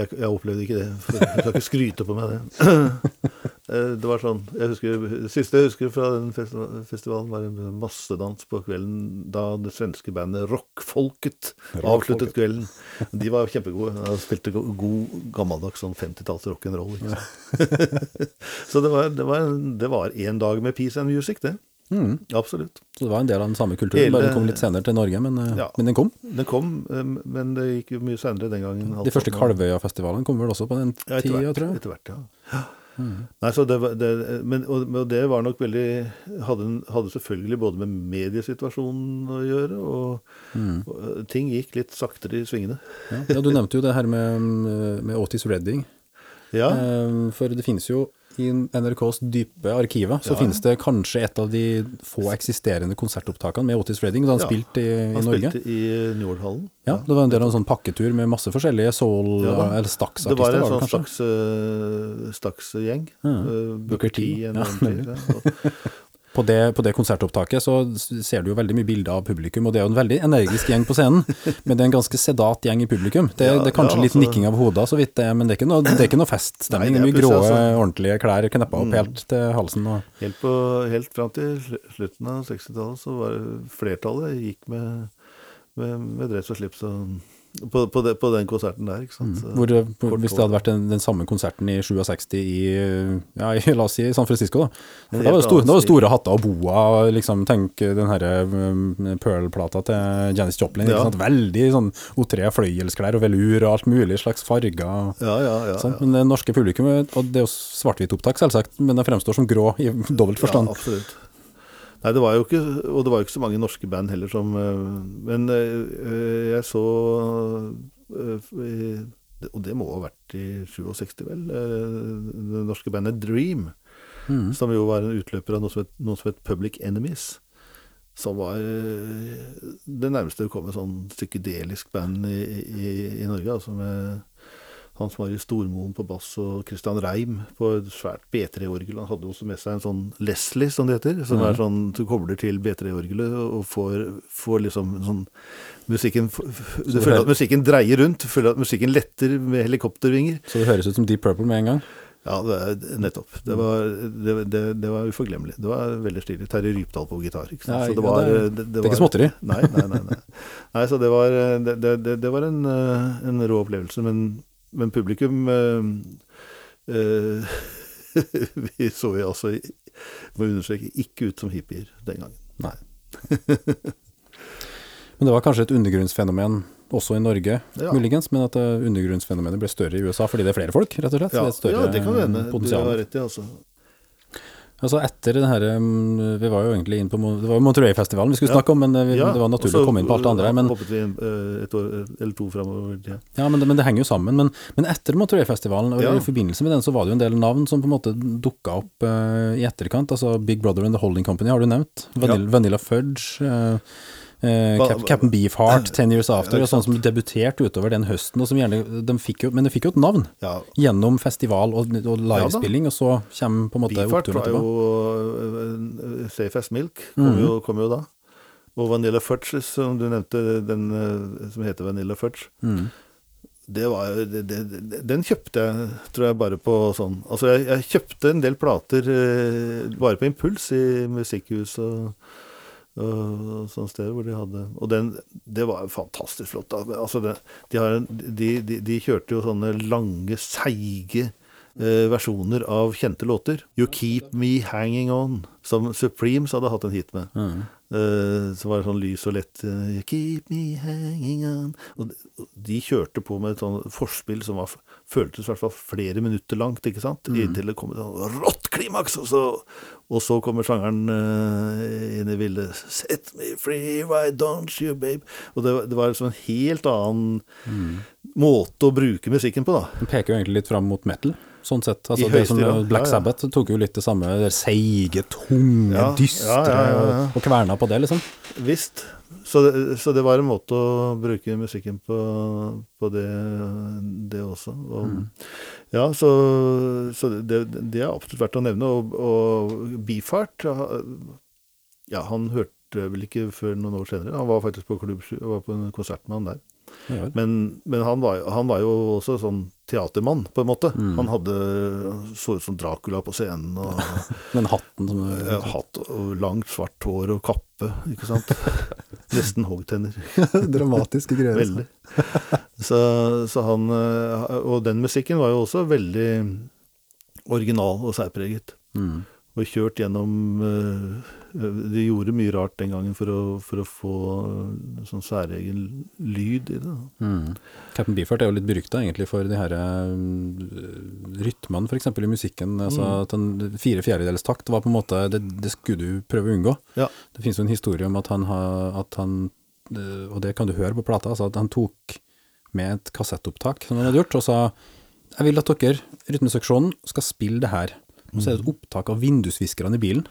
jeg, jeg opplevde ikke det. Jeg skal ikke skryte på meg det. [clears throat] Eh, det var sånn jeg husker, Det siste jeg husker fra den festivalen, var en massedans på kvelden da det svenske bandet Rockfolket avsluttet kvelden. De var kjempegode. De spilte god, gammeldags sånn 50-talls rock'n'roll. Ja. [laughs] Så det var, det, var, en- det var en dag med peace and music, det. Mm. Absolutt. Så det var en del av den samme kulturen, Hele- bare den kom litt senere til Norge, men, eh, Ja. men den kom. Den kom, men det gikk jo mye senere den gangen. De første Kalvøya-festivalene kom vel også på den Ja, tida, tror jeg. Etter hvert, ja. Nei, så det, det, men, og, og det var nok veldig hadde, hadde selvfølgelig både med mediesituasjonen å gjøre, og, Mm. og eh, ting gikk litt saktere i svingene. Ja. ja, Du nevnte jo det her med, med Otis Redding. Ja, Eh, For det finnes jo i NRKs dype arkiver, så Ja. finnes det kanskje et av de få eksisterende konsertopptakene med Otis Redding da han Ja. spilte i, i han spilte i Njordhallen. Ja, det var en del av en sånn pakketur med masse forskjellige soul- Ja eller Det var Stax-artister. en var en sånn kanskje? slags, eh, slags gjeng. Ja. Eh, Booker T, ja, [laughs] På det, på det konsertopptaket så ser du jo veldig mye bilder av publikum, og det er jo en veldig energisk gjeng på scenen, [laughs] men det er en ganske sedat gjeng i publikum. Det, Ja, det er kanskje ja, litt altså- nikking av hodet, så vidt det men det er ikke noe, det er ikke noe feststemning. Nei, mye grå, altså- ordentlige klær kneppa opp Mm. helt til halsen. Og, Helt, på, helt fram til slutten av 60-tallet så var flertallet gikk med, med, med dress og slips og, på, på, de, på den konserten der, ikke sant. Mm. hvor, hvor, hvis det hadde vært den, den samme konserten i 67 i, ja, i, la oss si, San Francisco, da. Da var det, store, da var det store hatter og boa, liksom tenk den herre um, Pearl-plata til Janis Joplin. Ja. Veldig sånn O3 fløyelsklær og velur og alt mulig slags farger. Ja, ja, ja. Sånn. ja. Men det norske publikum, og det er jo svart-hvitt opptak selvsagt, men det fremstår som grå i dobbelt forstand. Ja, absolutt. Nei, det var jo ikke Og det var jo ikke så mange norske band heller som eh, Men eh, jeg så eh, Og det må ha vært i 67, vel. eh, Det norske bandet Dream. Mm. Som jo var en utløper av noe som het, noe som het Public Enemies. Som var eh, det nærmeste du kom et sånn psykedelisk band i, i, i Norge. Altså med Hans i Stormoen på bass og Christian Reim på et svært B3-orgel. Han hadde også med seg en sånn Leslie, som det heter. Som mm. er sånn du kobler til B3-orgelet og får, får liksom sånn Musikken Du føler er- at musikken dreier rundt. Du føler at musikken letter med helikoptervinger. Så det høres ut som Deep Purple med en gang. Ja, det er, nettopp. Det var, det, det, det var uforglemmelig. Det var veldig stilig. Terje Rypdal på gitar. Ikke sant? Nei, så det var, det er- det, er ikke småtteri. Nei, nei, nei. nei. nei så det var, det, det, det, det var en, eh, en rå opplevelse. Men, men publikum eh, eh, [laughs] Vi så jo altså, må understreke, ikke ut som hippier den gangen. Nei. [laughs] Men det var kanskje et undergrunnsfenomen også i Norge, Ja. muligens, men at eh, undergrunnsfenomenet ble større i USA fordi det er flere folk, rett og slett. Ja, det ja, det kan hende. Du har rett i, altså. Altså etter det her, mm, Vi var jo egentlig inn på Det var jo Monterey-festivalen vi skulle snakke om, men eh, vi, Ja, det var naturlig også, å komme inn på alt det andre. her, Men, hoppet vi inn, eh, et år eller to framover. Ja. ja, men, det, men det henger jo sammen. Men, men etter Monterey-festivalen, og Ja. i forbindelse med den, så var det jo en del navn som på en måte dukka opp uh, i etterkant. Altså Big Brother and The Holding Company har du nevnt. Vanilla, Vanilla Fudge. eh, eh, Hva- Cap, Captain Beefheart, [clears throat] Ten Years After, og sånn som debuterte utover den høsten. og som gjerne, de fikk jo, Men de fikk jo et navn ja. gjennom festival og, og livespilling, og så kommer på en måte Beefheart oppturen var jo uh, Safe as Milk, kom, Mhm. jo, kom jo da. Og Vanilla Fudge, som du nevnte, den som heter Vanilla Fudge, Mm. det var det, det, Den kjøpte jeg, tror jeg, bare på sånn Altså, jeg, jeg kjøpte en del plater uh, bare på impuls i musikkhus og, sånn sted hvor de hadde Og den, det var jo fantastisk flott. Altså, det, de, en- de, de, de kjørte jo sånne lange, seige uh, versjoner av kjente låter. You Keep Me Hanging On, som Supremes hadde hatt en hit med. Mm. Eh, var det sånn lys og lett. eh, keep me hanging on Og de, kjørte på med et sånn forspill som var, føltes i hvert fall flere minutter langt, ikke sant? Inntil det kom et sånn rått klimaks, og så, og så kommer sangeren eh, inn i bildet. Set me free, why don't you, babe? Og det, var- det var liksom en helt annen måte å bruke musikken på, da. Den peker jo egentlig litt fram mot metal, sånn sett. Altså, I det som høyeste Black ja, ja. Sabbath tok jo litt det samme, det seige, tunge, Ja, dystre, og kverna på det, liksom. Visst. Så det, så det var en måte å bruke musikken på, på det, det også. Og, Ja, så, så det, det er absolutt verdt å nevne. Og, og Bifart Ja, han hørte vel ikke før noen år senere. Han var faktisk på klubb, var på en konsert med han der. Ja. Men, men han, var, han var jo også sånn teatermann, på en måte. Mm. Han hadde så ut som Dracula på scenen. og [laughs] men hatten som Ja, hatt og langt, svart hår og kappe, ikke sant. [laughs] Nesten hoggtenner. [laughs] Dramatiske greier. Veldig. Så, så han eh, Og den musikken var jo også veldig original og særpreget. Mm. Og kjørt gjennom eh, De gjorde mye rart den gangen for å, for å få eh, sånn særegen lyd i det. Mm. Captain Beefheart er jo litt berykta egentlig for de her um, rytmene f.eks. i musikken. Altså Mm. at en fire fjerdedels takt var på en måte Det, det skulle du prøve å unngå. Ja. Det finnes jo en historie om at han at han, eh, Og det kan du høre på plata, altså at han tok med et kassettopptak som han hadde gjort, og sa jeg vil at dere, rytmeseksjonen, skal spille det her. Og så er det et opptak av vindusviskerne i bilen.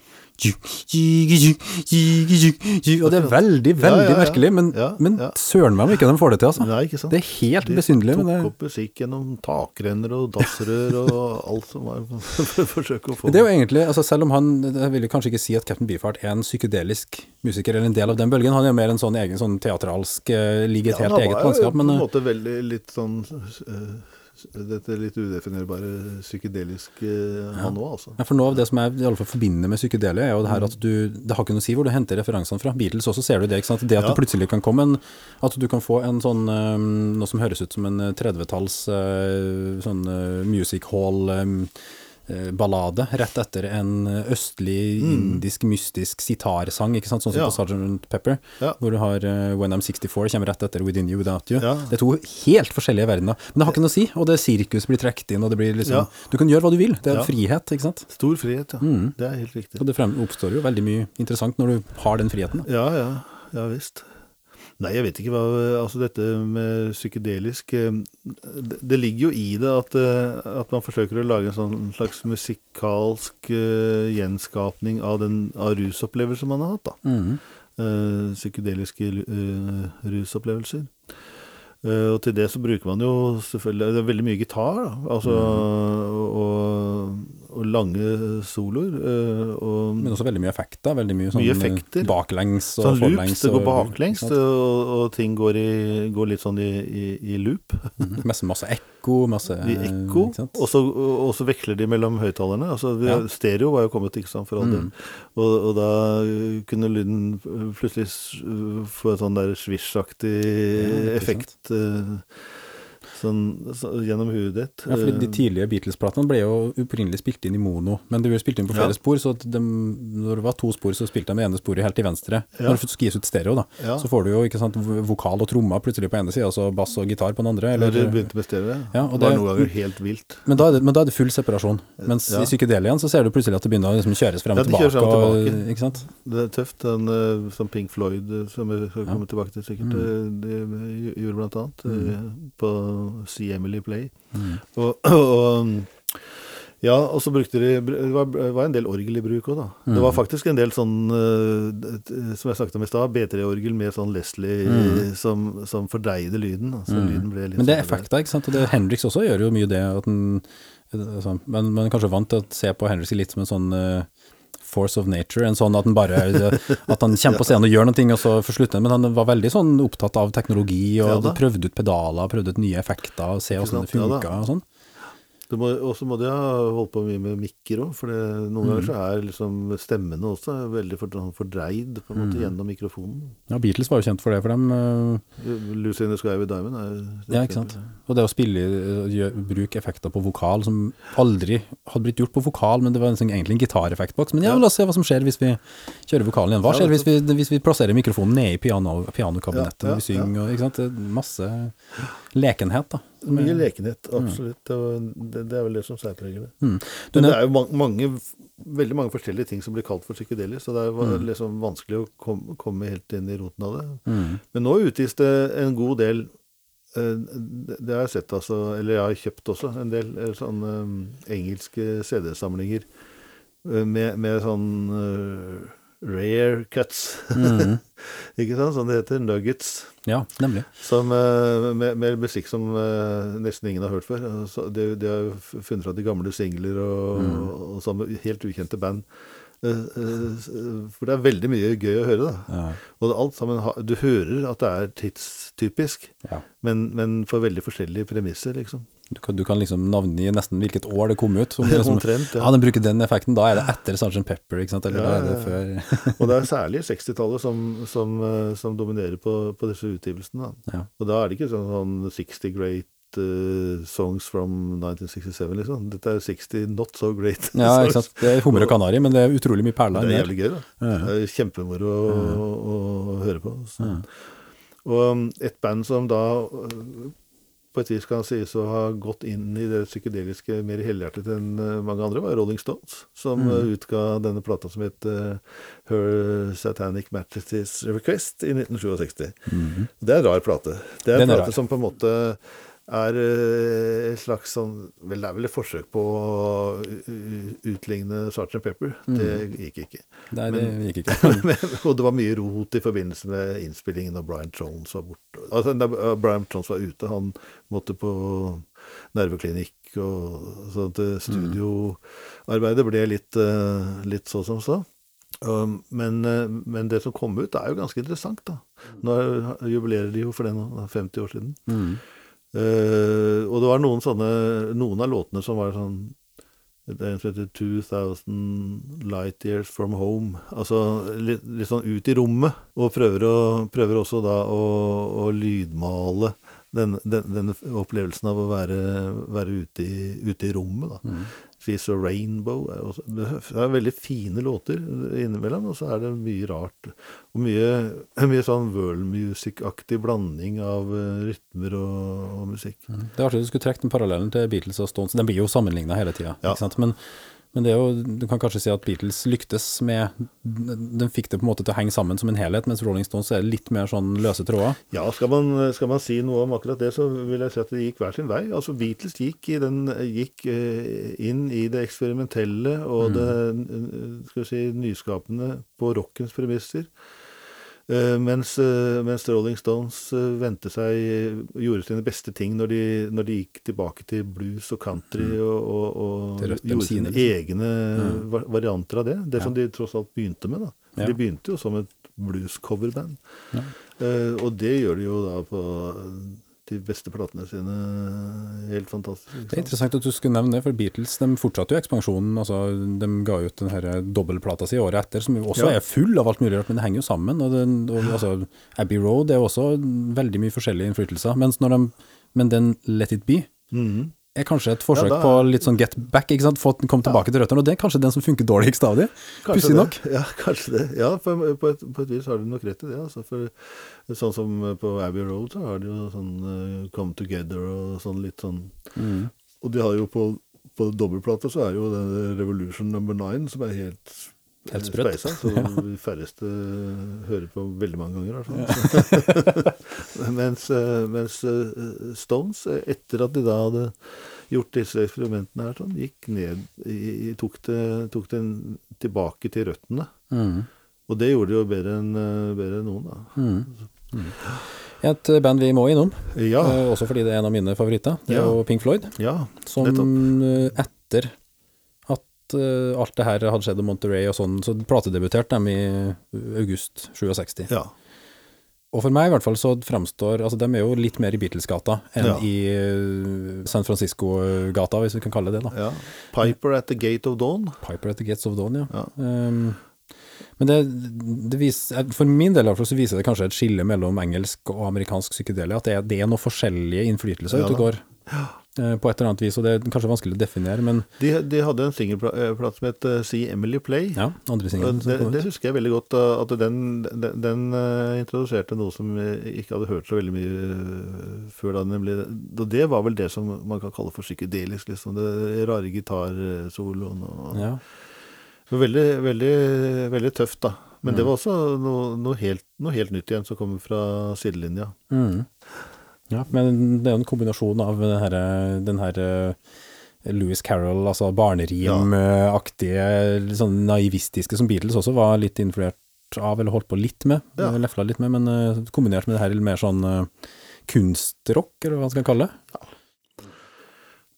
Og det er veldig, veldig Ja, ja, merkelig, men, men søren meg om ikke de får det til, altså. Nei, ikke sant? Det er helt De besynderlig. tok men det- opp musikk gjennom takrenner og dassrør og alt som var for å forsøke å få Men det er jo egentlig, altså selv om han Jeg vil kanskje ikke si at Captain Beefheart er en psykedelisk musiker eller en del av den bølgen, han er jo mer en sånn egen sånn teatralsk eh, Ligger et Ja, helt han var jo på en eh, måte veldig litt sånn eh, Dette litt udefinerbare psykedeliske han òg, altså. ja, for noe av det som jeg i alle fall forbinder med psykedelia, er jo det her at du Det har ikke noe å si hvor du henter referansene fra. Beatles også ser du det. ikke sant? Det at Ja. det plutselig kan komme en At du kan få en sånn eh, Noe som høres ut som en eh, 30-talls eh, sånn eh, music hall eh, eh, ballade rett etter en østlig, østlig, indisk, mystisk sitarsang, ikke sant, sånn som Mm. Ja. på Sgt. Pepper, Ja. hvor du har uh, When I'm 64 kommer rett etter Within You Without You. Ja. Det er to helt forskjellige verdener, men det har ikke noe å si, og det sirkus blir trukket inn, og det blir liksom. Du kan gjøre hva du vil, det er frihet, ikke sant? Stor frihet, ja. Mm. Det er helt riktig. Og det frem, oppstår jo veldig mye interessant når du har den friheten. Da. Ja, ja. Ja visst. Nei, jeg vet ikke hva Altså, dette med psykedelisk eh, Det, det ligger jo i det at, eh, at man forsøker å lage en sånn slags musikalsk uh, gjenskapning av, den, av rusopplevelser man har hatt, da. Mhm. uh, psykedeliske uh, rusopplevelser. Og til det så bruker man jo selvfølgelig Det er veldig mye gitar, da. Altså, og, og lange soloer. eh, og Men også veldig mye effekter. Veldig mye sånn Mye eh, effekter. baklengs og sånn loops, forlengs. det går baklengs, sant? og, og ting går, i, går litt sånn i, i, i loop. Mhm. Masse, masse ekko, masse [laughs] ekko. Og så, og så veksler de mellom høyttalerne. Altså, Ja. Stereo var jo kommet, ikke sant, for all del. Mm. Og, og da kunne lyden plutselig få et sånn der svisjaktig Ja, effekt uh, sånn, så, gjennom huet ditt. Ja, fordi De Uh, tidlige Beatles-platene ble jo opprinnelig spilt inn i mono, men de ble spilt inn på flere Ja. spor, så de, når det var to spor, så spilte de ene sporet helt til venstre. Ja. Når det skal gis ut stereo, da, Ja. så får du jo ikke sant, vokal og trommer plutselig på ene sida, og så bass og gitar på den andre. Eller det begynte med stereo. Ja, og det var noen ganger helt vilt. men, da det, men da er det full separasjon. Mens Ja. i psykedelien så ser du plutselig at det begynner å liksom kjøres frem Ja, og tilbake. frem og tilbake. ikke sant? Det er tøft. Den, uh, som Pink Floyd, uh, som vi skal Ja. komme tilbake til sikkert, Mm. de, de gjorde blant annet Mm. på See Emily Play. Mm. Og, [clears throat] og um, ja, og så brukte de Det var, var en del orgel i bruk òg, da. Det Mm. var faktisk en del sånn uh, Som jeg snakket om i stad, B3-orgel med sånn Leslie Mm. som, som fordreide lyden. da. Så Mm. lyden Men det er sånn- effekter, ikke sant. Og det, Hendrix også gjør jo mye det. Den, sånn, men man er kanskje vant til å se på Hendrix litt som en sånn eh, force of nature. En sånn at han bare At han kommer på scenen og gjør noe, og så forslutter han. Men han var veldig sånn opptatt av teknologi, og Ja prøvde ut pedaler, prøvde ut nye effekter, og se hvordan åssen det funka og sånn. Og så må de ha holdt på mye med mikker òg, for det, noen Mm. ganger så er liksom stemmene også veldig for, fordreid på en måte Mm. gjennom mikrofonen. Ja, Beatles var jo kjent for det, for dem Uh, Lucy in the Sky with Diamond er Ja, ikke sant. Og det å spille, eh, bruke effekter på vokal som aldri hadde blitt gjort på vokal, men det var sånn, egentlig en gitareffektboks. Men ja, Ja. la oss se hva som skjer hvis vi kjører vokalen igjen. Hva Ja, skjer hvis vi, hvis vi plasserer mikrofonen nede i piano, pianokabinettet Ja, ja, når vi synger? Og, ikke sant? Masse lekenhet, da. Mye lekenhet, absolutt. Mm. det, det er vel det som særpreger det. Mm. Men det er jo mange, veldig mange forskjellige ting som blir kalt for psykedelisk, så det er jo Mm. liksom vanskelig å kom, komme helt inn i roten av det. mm. Men nå utgis det en god del eh, Det har jeg sett, altså, eller jeg har kjøpt også, en del eh, sånne eh, engelske CD-samlinger med, med sånn rare cuts. Mm. [laughs] Ikke sant? Sånn det heter. Nuggets. Ja, nemlig. Som, eh, med, med musikk som eh, nesten ingen har hørt før. De, de har funnet fra de gamle singler og, Mm. og sånn helt ukjente band. Eh, For det er veldig mye gøy å høre, da. Ja. Og alt sammen, du hører at det er tidstypisk, Ja. men, men for veldig forskjellige premisser, liksom. Du, kan, du kan liksom navngi nesten hvilket år det kom ut. Som, [laughs] Ja, liksom, omtrent, ja. ja, den bruker den effekten. Da er det etter Sgt. Pepper, ikke sant? Eller da er det før Og det er særlig 60-tallet som, som, eh, som dominerer på, på disse utgivelsene. Da. Ja. Og da er det ikke sånn, sånn 60 great Uh, songs from 1967, liksom. Dette er 60 not so great Ja, ikke songs. sant. Det er hummer og kanari, men det er utrolig mye perler. Det er jævlig gøy, da. Ja. Det er kjempemoro å, å, å høre på. Så. Og um, et band som da på et vis kan sies å ha gått inn i det psykedeliske mer helhjertet enn uh, mange andre, var Rolling Stones, som Mm. uh, utga denne plata som het uh, Her Satanic Majesty's Request i 1967. Mm. Det er en rar plate. Det er en er plate som på en måte er eh, et slags sånn Vel, det er vel et forsøk på å utligne Sergeant Pepper. Det gikk ikke. Nei, det Men- gikk ikke. [laughs] Men, og det var mye rot i forbindelse med innspillingen når Brian Jones var borte. Altså, da uh, Brian Jones var ute, han måtte på nerveklinikk, og så at eh, studioarbeidet ble litt, eh, litt så som så. Um, men, eh, men det som kom ut, er jo ganske interessant, da. Nå er- jubilerer de jo for det nå, er 50 år siden. Mm. Eh, og det var noen sånne Noen av låtene som var sånn Det er en som heter 2000 Light Years From Home. Altså litt, litt sånn ut i rommet. Og prøver, å, prøver også da å, å lydmale den, den, denne opplevelsen av å være, være ute, i, ute i rommet. da. Mm. She's a Rainbow Det er veldig fine låter innimellom, og så er det mye rart. Og mye, [laughs] mye sånn world music-aktig blanding av eh, rytmer og, og musikk. Det er artig du skulle trekke den parallellen til Beatles og Stones. Den blir jo sammenligna hele tida. Ja. Men, men det er jo, du kan kanskje si at Beatles lyktes med Den fikk det på en måte til å henge sammen som en helhet, mens Rolling Stones er litt mer sånn løse tråder. Ja, skal man, skal man si noe om akkurat det, så vil jeg si at det gikk hver sin vei. Altså Beatles gikk, i den, gikk eh, inn i det eksperimentelle og det eh, skal vi si, nyskapende på rockens premisser. Eh, mens, eh, mens Rolling Stones eh, vendte seg Gjorde sine beste ting når de, når de gikk tilbake til blues og country og, og, og gjorde sine, sine egne va- varianter av det. Det som de tross alt begynte med. da. De begynte jo som et blues-coverband. Ja. Uh, og det gjør de jo da på de beste platene sine helt fantastisk. Det er interessant at du skulle nevne det, for Beatles de fortsatte jo ekspansjonen. altså De ga ut den her dobbeltplata si året etter, som jo også Ja. er full av alt mulig rart, men det henger jo sammen. og, den, og altså, Abbey Road er også veldig mye forskjellige innflytelser. Mens når de, men den Let It Be Mhm. Er kanskje et forsøk Ja, er... på litt sånn get back, ikke sant? Få komme tilbake til røttene. Og det er kanskje den som funker dårligst av dem, Pussig nok. [laughs] Ja, kanskje det. Ja, på, på, et, på et vis har du nok rett i det. Altså, for sånn som på Abbey Road, så har de jo sånn uh, Come Together og sånn litt sånn Og de har jo på, på dobbeltplata så er jo den Revolution Number Nine som er helt Helt sprøtt. speisa, så [laughs] de færreste hører på veldig mange ganger. i hvert fall. [laughs] mens eh, mens eh, Stones, eh, etter at de da hadde gjort disse eksperimentene her, sånn, gikk ned i, tok, det, tok den tilbake til røttene. Mm. Og det gjorde de jo bedre enn eh, bedre enn noen, da. Mm. Mm. Et band vi må innom, Ja. eh, også fordi det er en av mine favoritter, det er Ja. jo Pink Floyd. ja. Som Nettopp. eh, etter eh, alt det her hadde skjedd i Monterey og sånn, så platedebuterte de i august 67. ja. Og for meg i hvert fall så fremstår Altså de er jo litt mer i Beatles-gata enn Ja. i eh, San Francisco-gata, hvis vi kan kalle det det. da. ja. Piper at the Gate of Dawn. Piper at the Gates of Dawn, ja. Ja. Um, men det, det viser, for min del så viser det kanskje et skille mellom engelsk og amerikansk psykedelia. At det er, det er noen forskjellige innflytelser Ja ute og går. eh, På et eller annet vis, og det er kanskje vanskelig å definere, men De, de hadde en singelplate som het eh, See Emily Play. ja, andre singelen. det, det husker jeg veldig godt, at den, den, den eh, introduserte noe som jeg ikke hadde hørt så veldig mye eh, før da. Nemlig, og det var vel det som man kan kalle for psykedelisk, liksom. Det rare gitarsoloen og Ja. Det var veldig, veldig, veldig tøft, da. Men det Mm. var også noe, noe, helt, noe helt nytt igjen som kommer fra sidelinja. Mm. Ja, men det er jo en kombinasjon av den her, den her eh, Louis Carroll, altså barnerim-aktige, litt sånn naivistiske, som Beatles også var litt influert av, eller holdt på litt med, Ja. lefla litt med, men eh, kombinert med det her mer sånn eh, kunstrock, eller hva man skal kalle det.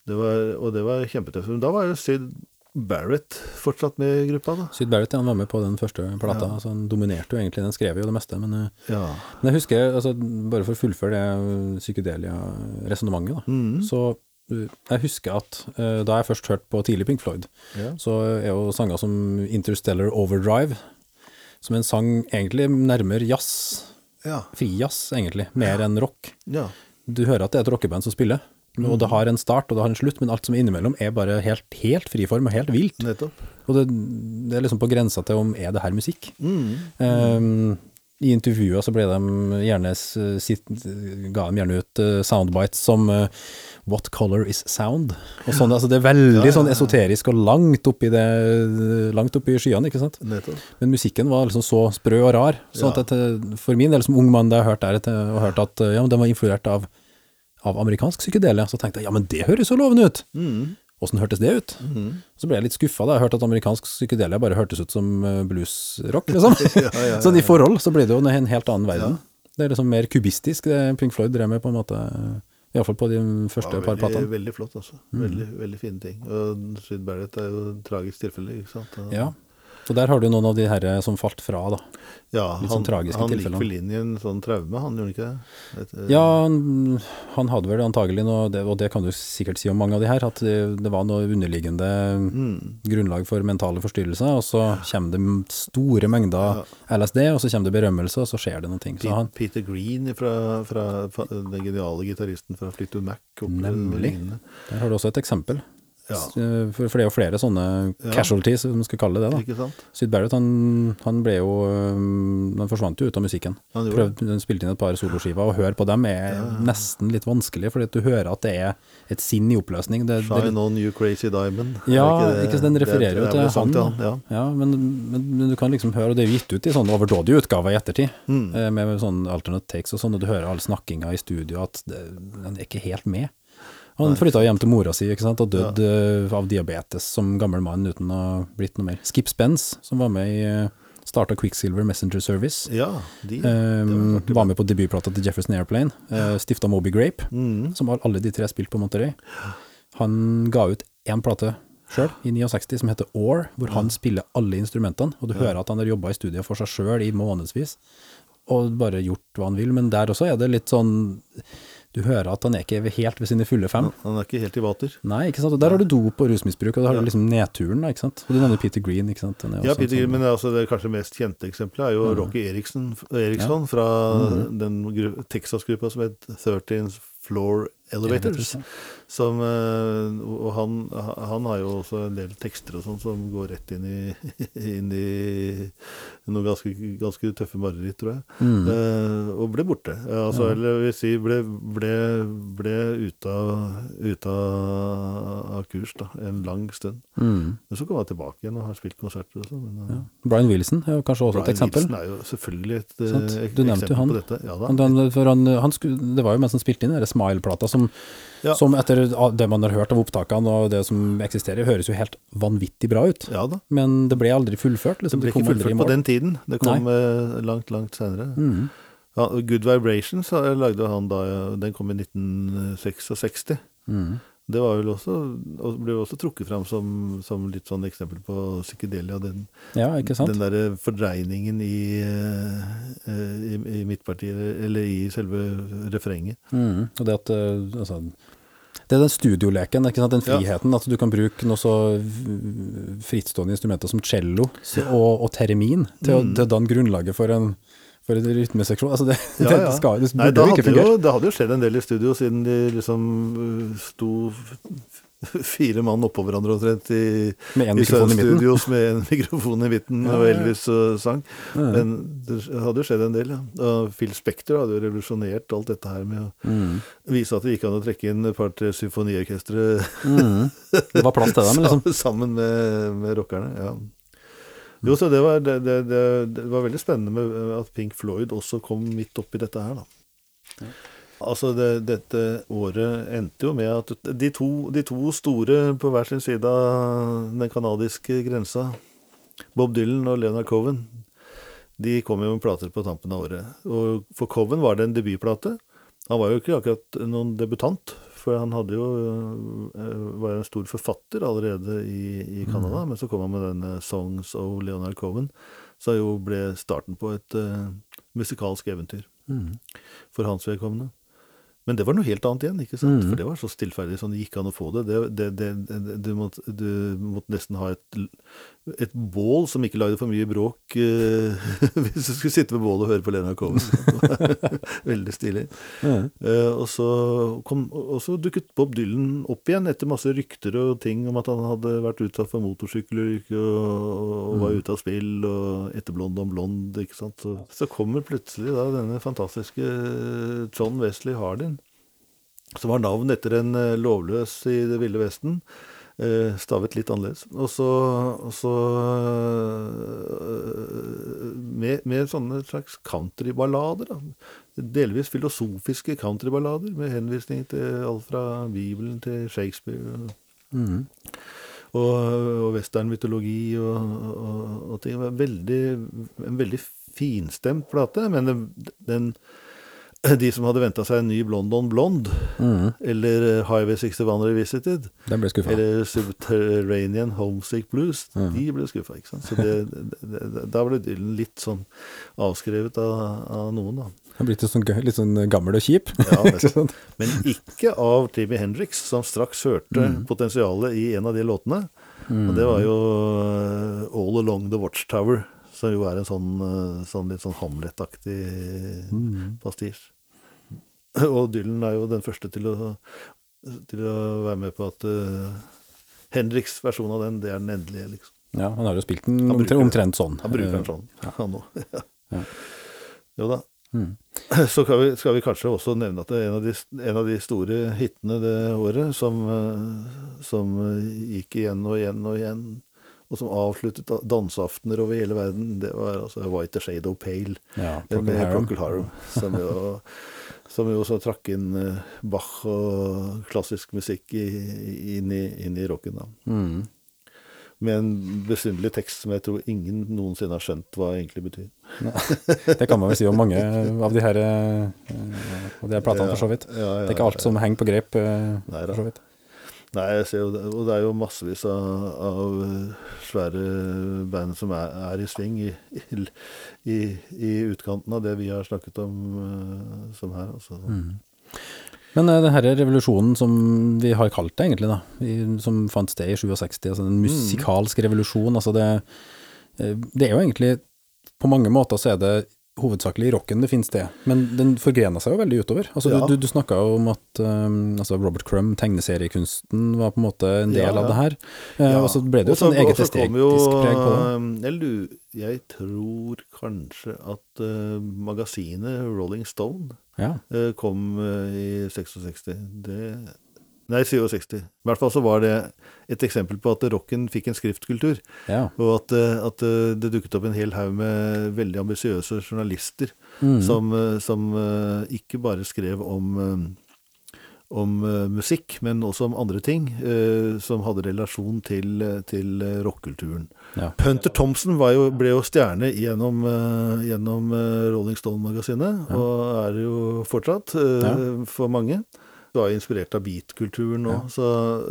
Det var, og det var kjempetøft. Men da var det Syd Barrett fortsatt med i gruppa, da. Syd Barrett, ja, han var med på den første plata, Ja. altså han dominerte jo egentlig, den skrev jo det meste, men, eh, Ja. men jeg husker, altså, bare for å fullføre det psykedelia-resonnementet da, Mhm. så eh, jeg husker at uh, da jeg først hørte på tidlig Pink Floyd, ja. så er jo sanger som Interstellar Overdrive, som er en sang egentlig nærmere jazz, Ja. frijazz egentlig, mer enn rock. ja. Du hører at det er et rockeband som spiller, og det har en start og det har en slutt, men alt som er innimellom er bare helt, helt friform og helt vilt. Nettopp. Og det, det er liksom på grensa til om er det her musikk. Mm. Um, I intervjuer så ble de gjerne sitt, ga de gjerne ut eh, soundbites som uh, What color is sound? Og sånn, altså det er veldig Ja, ja, sånn esoterisk og langt oppi det Langt oppi skyene, ikke sant? Nettopp. Men musikken var liksom så sprø og rar. Sånn Ja. at det, for min del som ung mann da jeg hørte det, og hørte at eh, ja, den var influert av, av amerikansk psykedelia, så tenkte jeg ja, men det høres jo lovende ut! Åssen hørtes det ut? Mm. Så ble jeg litt skuffa da jeg hørte at amerikansk psykedelia bare hørtes ut som eh, bluesrock, [laughs] liksom. Ja, ja, ja, Sånn i forhold så blir det jo en helt annen verden. Det er liksom mer kubistisk, det Pink Floyd drev med på en måte, iallfall på de første Ja, par veldig, platene. veldig flott, altså. Veldig, veldig fine ting. Og Syd Barrett er jo et tragisk tilfelle, ikke sant. Ja. Så der har du noen av de herre som falt fra, da. ja litt han, sånn tragiske han gikk vel inn i en sånn traume, han gjorde ikke det? Et, eh, Ja, han, han hadde vel antagelig noe, det, og det kan du sikkert si om mange av de her, at det, det var noe underliggende Mm. grunnlag for mentale forstyrrelser, og så kommer det store mengder LSD, og så kommer det berømmelse, og så skjer det noen ting. Så han, Peter Green fra, fra, fra den geniale gitaristen fra Fleetwood Mac. Nemlig. der har du også et eksempel. Ja, Eh, For, for det er jo flere sånne Ja. casualties, som man skal kalle det. da. Syd Barrett han, han ble jo Han forsvant jo ut av musikken. Han. Prøvde, spilte inn et par soloskiver, og høre på dem er Ja. nesten litt vanskelig, fordi at du hører at det er et sinn i oppløsning. Det, det, Shine on you crazy diamond. Ja, ikke, ikke den refererer jo det til vel sang han, Ja. ja, men, men, men du kan liksom høre, og det er jo gitt ut i sånne overdådige utgaver i ettertid, Mm. med, med sånn alternate takes og sånn, og du hører all snakkinga i studio, at det, den er ikke helt med. Han flytta hjem til mora si ikke sant, og døde ja. av diabetes som gammel mann uten å ha blitt noe mer. Skip Spence, som var med i eh, Starta Quicksilver Messenger Service. Ja, de um, var med på debutplata til Jefferson Airplane. Uh, Stifta Moby Grape, mm. som har alle de tre spilt på Monterey. Han ga ut én plate sjøl, i 69, som heter Or, hvor han spiller alle instrumentene. Og du hører at han har jobba i studio for seg sjøl i månedsvis, og bare gjort hva han vil. Men der også er det litt sånn Du hører at han er ikke helt ved sine fulle fem. Han er ikke helt i vater. Nei, ikke sant. Og der har du dop og rusmisbruk, og da har du liksom nedturen, ikke sant. Og du nevner Peter Green, ikke sant. Ja, Peter, Green, men altså det kanskje mest kjente eksempelet er jo Rocky Eriksson, Eriksson fra den Texas-gruppa som het 13th Floor Elevators. Som, eh, og han, han har jo også en del tekster og sånn som går rett inn i, [laughs] inn i noen ganske, ganske tøffe mareritt, tror jeg. Mm. Eh, og ble borte. Altså, Altså, Eller vil si ble, ble, ble ute av, ut av, kurs da, en lang stund. Mm. Men så kom han tilbake igjen og har spilt konserter og sånn. eh, Ja. Brian Wilson er jo kanskje også et Brian eksempel. Wilson er jo selvfølgelig et eh, Sant. Du nevnte jo han. Ja. Han, han, han skulle, det var jo mens han spilte inn den Smile-plata, som, Ja. som etter det man har hørt av opptakene og det som eksisterer, høres jo helt vanvittig bra ut. Ja da. Men det ble aldri fullført. Det Liksom. ble ikke fullført på den tiden. Det kom Nei. langt, langt senere. Mm. Ja, Good Vibrations eh, lagde han da Den kom i 1966. Mm. Det var vel også, og ble også trukket fram som, som litt sånn eksempel på psykedelia. Den, Ja, den derre fordreiningen i, eh, i, i midtpartiet, eller i selve refrenget. Mm. Og det at eh, altså, det er den studioleken, den friheten at du kan bruke noe så frittstående instrumenter som cello og, og termin til, å- Mm. til å danne grunnlaget for en, for en rytmeseksjon. Altså det, Ja, ja. det skal det Nei, da jo ikke fungert jo, det hadde jo skjedd en del i studio, siden de liksom uh, sto fire mann oppå hverandre omtrent i, i studios med en [laughs] mikrofon i midten, Ja, og. Elvis og sang. Men det hadde jo skjedd en del, ja. Og Phil Spector hadde jo revolusjonert alt dette her med å Mm. vise at det gikk an å trekke inn et par-tre symfoniorkestre Mm. Det var plass til dem, [laughs] liksom. sammen med, med rockerne. ja. Jo, så det var, det, det, det, var veldig spennende med at Pink Floyd også kom midt oppi dette her, da. Altså, det, dette året endte jo med at de to, de to store på hver sin side av den canadiske grensa, Bob Dylan og Leonard Coven, de kom jo med plater på tampen av året. Og for Coven var det en debutplate. Han var jo ikke akkurat noen debutant, for han hadde jo, øh, var jo en stor forfatter allerede i, i Canada. Men så kom han med denne 'Songs of Leonard Cohen', som jo ble starten på et uh, musikalsk eventyr Mm. for hans vedkommende. Men det var noe helt annet igjen, ikke sant? Mm. For det var så stillferdig som det gikk an å få det. det, det, det, det du, måtte, du måtte nesten ha et, et bål som ikke lagde for mye bråk uh, [laughs] hvis du skulle sitte ved bålet og høre på Lena Coven. [laughs] Veldig stilig. Mm. Uh, og, så kom, og så dukket Bob Dylan opp igjen etter masse rykter og ting om at han hadde vært utsatt for motorsykkelulykke og, og var ute av spill og etter Blond om blond, ikke sant. Så, så kommer plutselig da denne fantastiske John Wesley Hardin, som har navn etter en eh, lovløs i Det ville vesten. eh, stavet litt annerledes. Og så, og så eh, med, med sånne slags countryballader. da. Delvis filosofiske countryballader, med henvisning til alt fra Bibelen til Shakespeare. Mm. og, og westernmytologi og, og, og ting. Veldig, en veldig finstemt plate, men den, den [clears throat] de som hadde venta seg en ny Blond on Blond, Mm. eller eh, Highway 61 Revisited, Den ble skuffa. eller Subterranean Homesick Blues, mm. de ble skuffa. ikke sant? Så det, [laughs] det, det, da ble Dylan litt sånn avskrevet av, av noen, da. Han blitt sånn, litt sånn gammel og kjip. Ja, [laughs] Men ikke av Timmy Hendrix, som straks hørte potensialet i en av de låtene. Og det var jo eh, All Along The Watchtower, som jo er en sånn, eh, sånn litt sånn Hamlet-aktig pastisj. [clears throat] Og Dylan er jo den første til å, til å være med på at uh, Henriks versjon av den, det er den endelige, liksom. Ja, han har jo spilt den bruker omtrent, sånn. Han bruker den sånn, han òg. [laughs] Ja. Jo da. Mm. [clears throat] Så skal vi, skal vi kanskje også nevne at det en av de, en av de store hitene det året, som, eh, som eh, gikk igjen og igjen og igjen, og som avsluttet danseaftener over hele verden, det var altså 'White the Shade of Pale' Ja, med Procol Harum. Som jo, [laughs] som jo også trakk inn eh, Bach og klassisk musikk i, i- inn, i, inn i rocken. da. Mm. med en besynderlig tekst som jeg tror ingen noensinne har skjønt hva egentlig betyr. Det kan man vel si om mange av de her, eh, av de her platene, for så vidt. Ja, ja, Det er ikke alt som henger på grep, eh, for så vidt. Nei, jeg ser jo det, og det er jo massevis av, av eh, svære band som er, er i sving i, i, i, utkanten av det vi har snakket om eh, som her. Altså. Mm. Men denne det er revolusjonen som vi har kalt det egentlig, da, som fant sted i 67, altså en musikalsk revolusjon, altså det, eh, det er jo egentlig, på mange måter så er det hovedsakelig i rocken det finnes det, men den forgrena seg jo veldig utover. Altså Ja. du, du, du snakket jo om at um, altså Robert Crumb, tegneseriekunsten, var på en måte en del Ja, av det her, eh, og så ble det jo et sånn eget estetisk preg på det. eh, Jeg, jeg tror kanskje at uh, magasinet Rolling Stone Ja, eh, kom eh, i 66. Det Nei, 67. I hvert fall så var det et eksempel på at rocken fikk en skriftkultur. ja. Og at, eh, at eh, det dukket opp en hel haug med veldig ambisiøse journalister Mm. som, eh, som ikke bare skrev om, om musikk, men også om andre ting eh, som hadde relasjon til, til rockekulturen. ja. Hunter Thompson var jo, ble jo stjerne gjennom, eh, gjennom Rolling Stone-magasinet, Ja. og er jo fortsatt eh, Ja. for mange. Det var inspirert av beat-kulturen òg, Ja. så,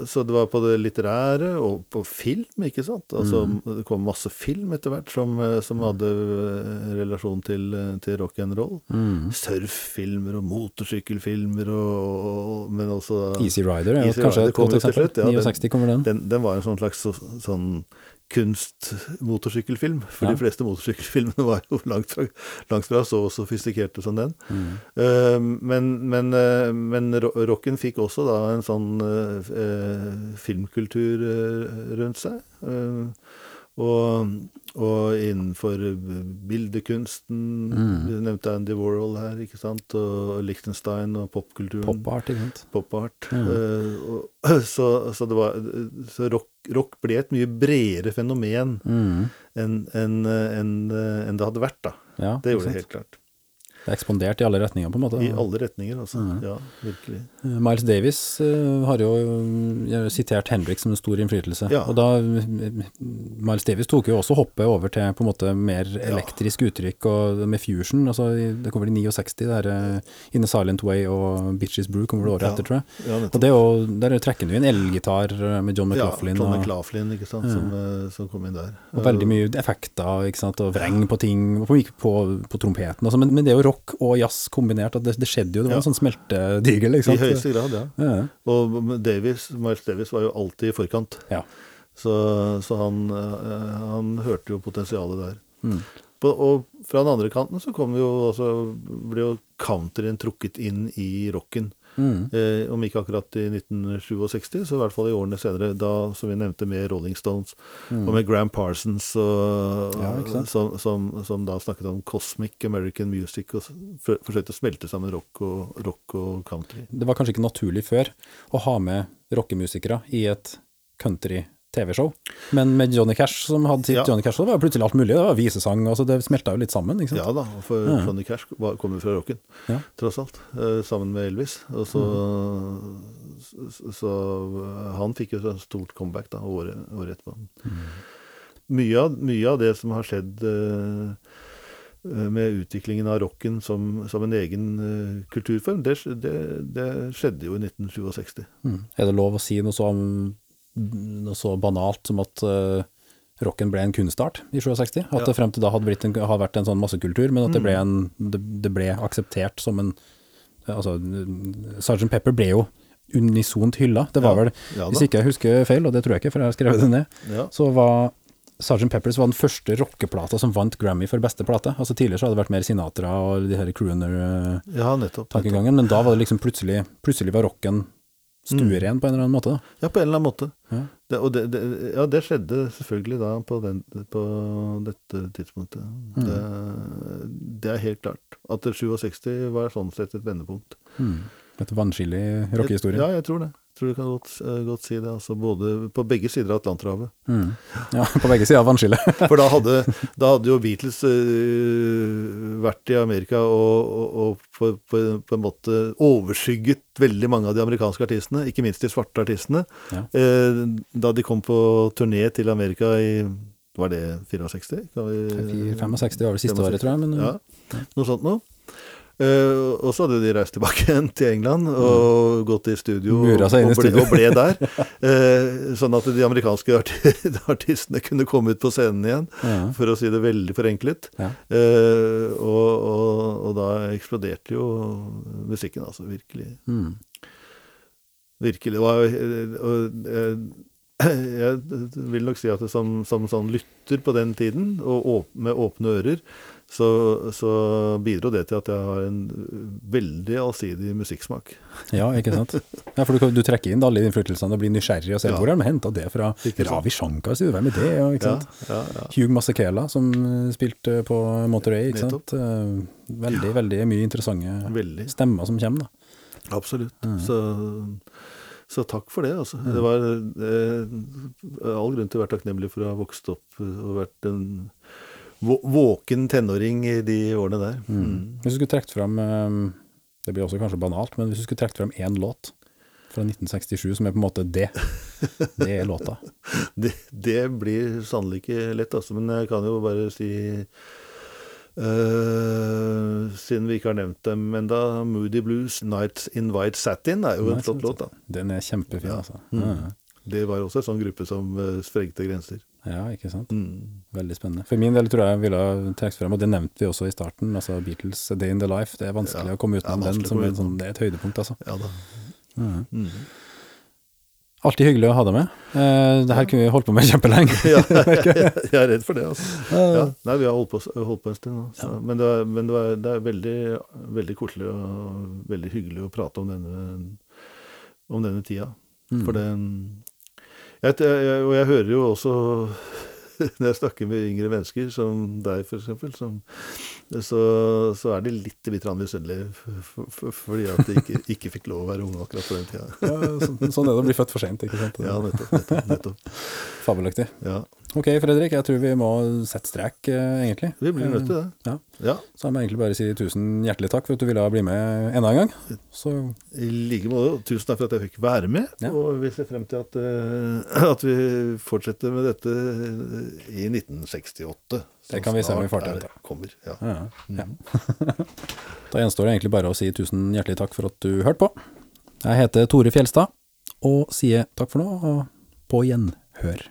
så det var på det litterære og på film, ikke sant. Altså, Mm. Det kom masse film etter hvert som, som hadde eh, relasjon til, eh, til rock and roll. Mm. Surffilmer og motorsykkelfilmer, og, og, men også Easy Rider er Easy kanskje et godt eksempel. slutt, ja, 69 kommer den. den, den var en sånn slags så, sånn kunstmotorsykkelfilm. For Ja. de fleste motorsykkelfilmene [laughs] var jo langt fra, langt fra så sofistikerte som den. Mm. Uh, men men, uh, men rocken fikk også da en sånn uh, filmkultur rundt seg. Eh, og, og innenfor bildekunsten Mm. Du nevnte Andy Warhol her, ikke sant? Og Liechtenstein og popkulturen Popart, ikke sant. pop-art. Mm. Uh, så, så, det var, så rock, rock ble et mye bredere fenomen Mm. enn en, en, en, det hadde vært. da. Ja, Det gjorde det helt klart. Det er ekspandert i alle retninger, på en måte. I alle retninger, altså. Mm. Ja, virkelig. Eh, Miles Davis eh, har jo eh, sitert Hendrix som en stor innflytelse. Ja. Og da Miles Davis tok jo også hoppet over til på en måte mer elektrisk uttrykk og med fusion. Altså, det kommer i 69, det eh, In a Silent Way og Bitches Brew kommer vel året Ja. etter, tror jeg. Ja, Og det er jo, der trekker du inn elgitar med John McLaughlin. Ja, John McLaughlin, ikke sant, Ja. som, som kom inn der. og veldig mye effekter ikke sant, og vreng på ting, på, på, på trompeten. Altså, men, men det er jo rock og jazz kombinert, det, det skjedde jo. Det var en sånn smeltedigel. I høyeste grad, ja. Og Davis, Miles Davis var jo alltid i forkant. ja. Så, så han, eh, han hørte jo potensialet der. Mm. På, og fra den andre kanten så kom jo også, ble jo countryen trukket inn i rocken. Mm. Eh, om ikke akkurat i 1967, så i hvert fall i årene senere, da som vi nevnte med Rolling Stones Mm. og med Gram Parsons, og, Ja, som, som, som da snakket om cosmic American music, og for, forsøkte å smelte sammen rock og, rock og country. Det var kanskje ikke naturlig før å ha med rockemusikere i et country-TV-show, men med Johnny Cash som hadde sitt Ja. Johnny Cash, så var det plutselig alt mulig. Det var visesang, altså det smelta jo litt sammen, ikke sant? Ja da, for Ja. Johnny Cash kommer fra rocken, Ja. tross alt, eh, sammen med Elvis. Og så, så, så han fikk jo et stort comeback da, året, året etterpå. Mye, av, mye av det som har skjedd eh, med utviklingen av rocken som, som en egen eh, kulturform, det, det, det skjedde jo i 1967. Mm. Er det lov å si noe så, noe så banalt som at uh, rocken ble en kunstart i 67? At Ja. det frem til da hadde, en, hadde vært en sånn massekultur, men at det ble, Mm. en, det, det ble akseptert som en Altså, Sgt. Pepper ble jo unisont hylla. Det var Ja. vel, Ja hvis ikke jeg husker feil, og det tror jeg ikke, for jeg har skrevet det ned, Ja. så var Sgt. Peppers var den første rockeplata som vant Grammy for beste plate. Altså Tidligere så hadde det vært mer Sinatra og de her crooner-tankegangen, ja, nettopp. nettopp. men da var det liksom plutselig Plutselig var rocken stueren på en eller annen måte. da. Ja, på en eller annen måte. Ja. Det, og det, det, ja, det skjedde selvfølgelig da på, den, på dette tidspunktet. Mm. Det, det er helt klart. At det 67 var sånn sett et vendepunkt. Mm. Et vannskille i rockehistorien. Ja, jeg tror det. Tror du kan godt, eh, godt si det. Altså både på begge sider av Atlanterhavet. Mm. Ja, på begge sider av vannskillet. [laughs] For da hadde, da hadde jo Beatles uh, vært i Amerika og, og, og på, på, på en måte overskygget veldig mange av de amerikanske artistene, ikke minst de svarte artistene, Ja. Uh, da de kom på turné til Amerika i Var det 64? Kan vi- 65 var det siste året, tror jeg. Men, Ja, noe sånt noe. Eh, og så hadde de reist tilbake [laughs] igjen til England og gått i studio i og, ble, og ble der. [laughs] Uh, sånn at de amerikanske arti [laughs] artistene kunne komme ut på scenen igjen, Ja. for å si det veldig forenklet. Ja. Uh, og, og, og da eksploderte jo musikken, altså. Virkelig. Mm. Virkelig. Og, jeg vil nok si at det som, som sånn lytter på den tiden, og åp med åpne ører, så, så bidro det til at jeg har en veldig allsidig musikksmak. ja, ikke sant. Ja, for du, du trekker inn alle innflytelsene og blir nysgjerrig og ser Ja. hvor har de henta det fra. Ravi Shankar, sier du, hvem er det? Ja, ikke sant? ja. Hugh Masekela, som eh, spilte på Monterey, ikke sant. Eh, Veldig, veldig mye interessante Veldig. stemmer som kommer, da. Absolutt. Mm. Så, så takk for det, altså. Det var eh, all grunn til å være takknemlig for å ha vokst opp eh, og vært en våken tenåring i de årene der. Mm. Hvis du skulle trukket fram eh, Det blir også kanskje banalt, men hvis du skulle trukket fram én låt fra 1967 som er på en måte det, det er låta. [laughs] Det, det blir sannelig ikke lett, altså. Men jeg kan jo bare si Uh, Siden vi ikke har nevnt dem enda, Moody Blues, 'Nights in White Satin' er jo en flott låt, da. Den er kjempefin, altså. Mm. Det var også en sånn gruppe som uh, sprengte grenser. Ja, ikke sant. Mm. Veldig spennende. For min del tror jeg jeg ville trukket frem, og det nevnte vi også i starten, altså Beatles' A Day in the Life. Det er vanskelig Ja. å komme utenom den. Som en sånn, det er et høydepunkt, altså. Ja da. Mm. Mm. Alltid hyggelig å ha deg med. Eh, det her kunne vi holdt på med [laughs] kjempelenge. [laughs] ja, jeg er redd for det, altså. [laughs] Ja. Nei, vi har holdt på, holdt på en stund nå. Så. Men, det er, men det, er, det er veldig, veldig koselig og veldig hyggelig å prate om denne, om denne tida. Mm. For det jeg, Og jeg hører jo også [laughs] når jeg snakker med yngre mennesker, som deg f.eks., så, så er de litt litt misunnelige fordi at de ikke, ikke fikk lov å være unge akkurat på den tida. Ja, sånn, sånn er det å bli født for sent, ikke sant. Ja, nettopp. nettopp, nettopp. Fabelaktig. Ja, Ok, Fredrik, jeg tror vi må sette strek, eh, egentlig. Vi blir nødt til det. Ja. Ja, Så jeg må egentlig bare si tusen hjertelig takk for at du ville bli med enda en gang. Så I like måte. Tusen takk for at jeg fikk være med. Ja. Og vi ser frem til at, eh, at vi fortsetter med dette i 1968. Det kan vi se om vi får til, er-. Kommer, ja. ja, ja. [laughs] da gjenstår det egentlig bare å si tusen hjertelig takk for at du hørte på. Jeg heter Tore Fjelstad, og sier takk for nå, og på gjenhør.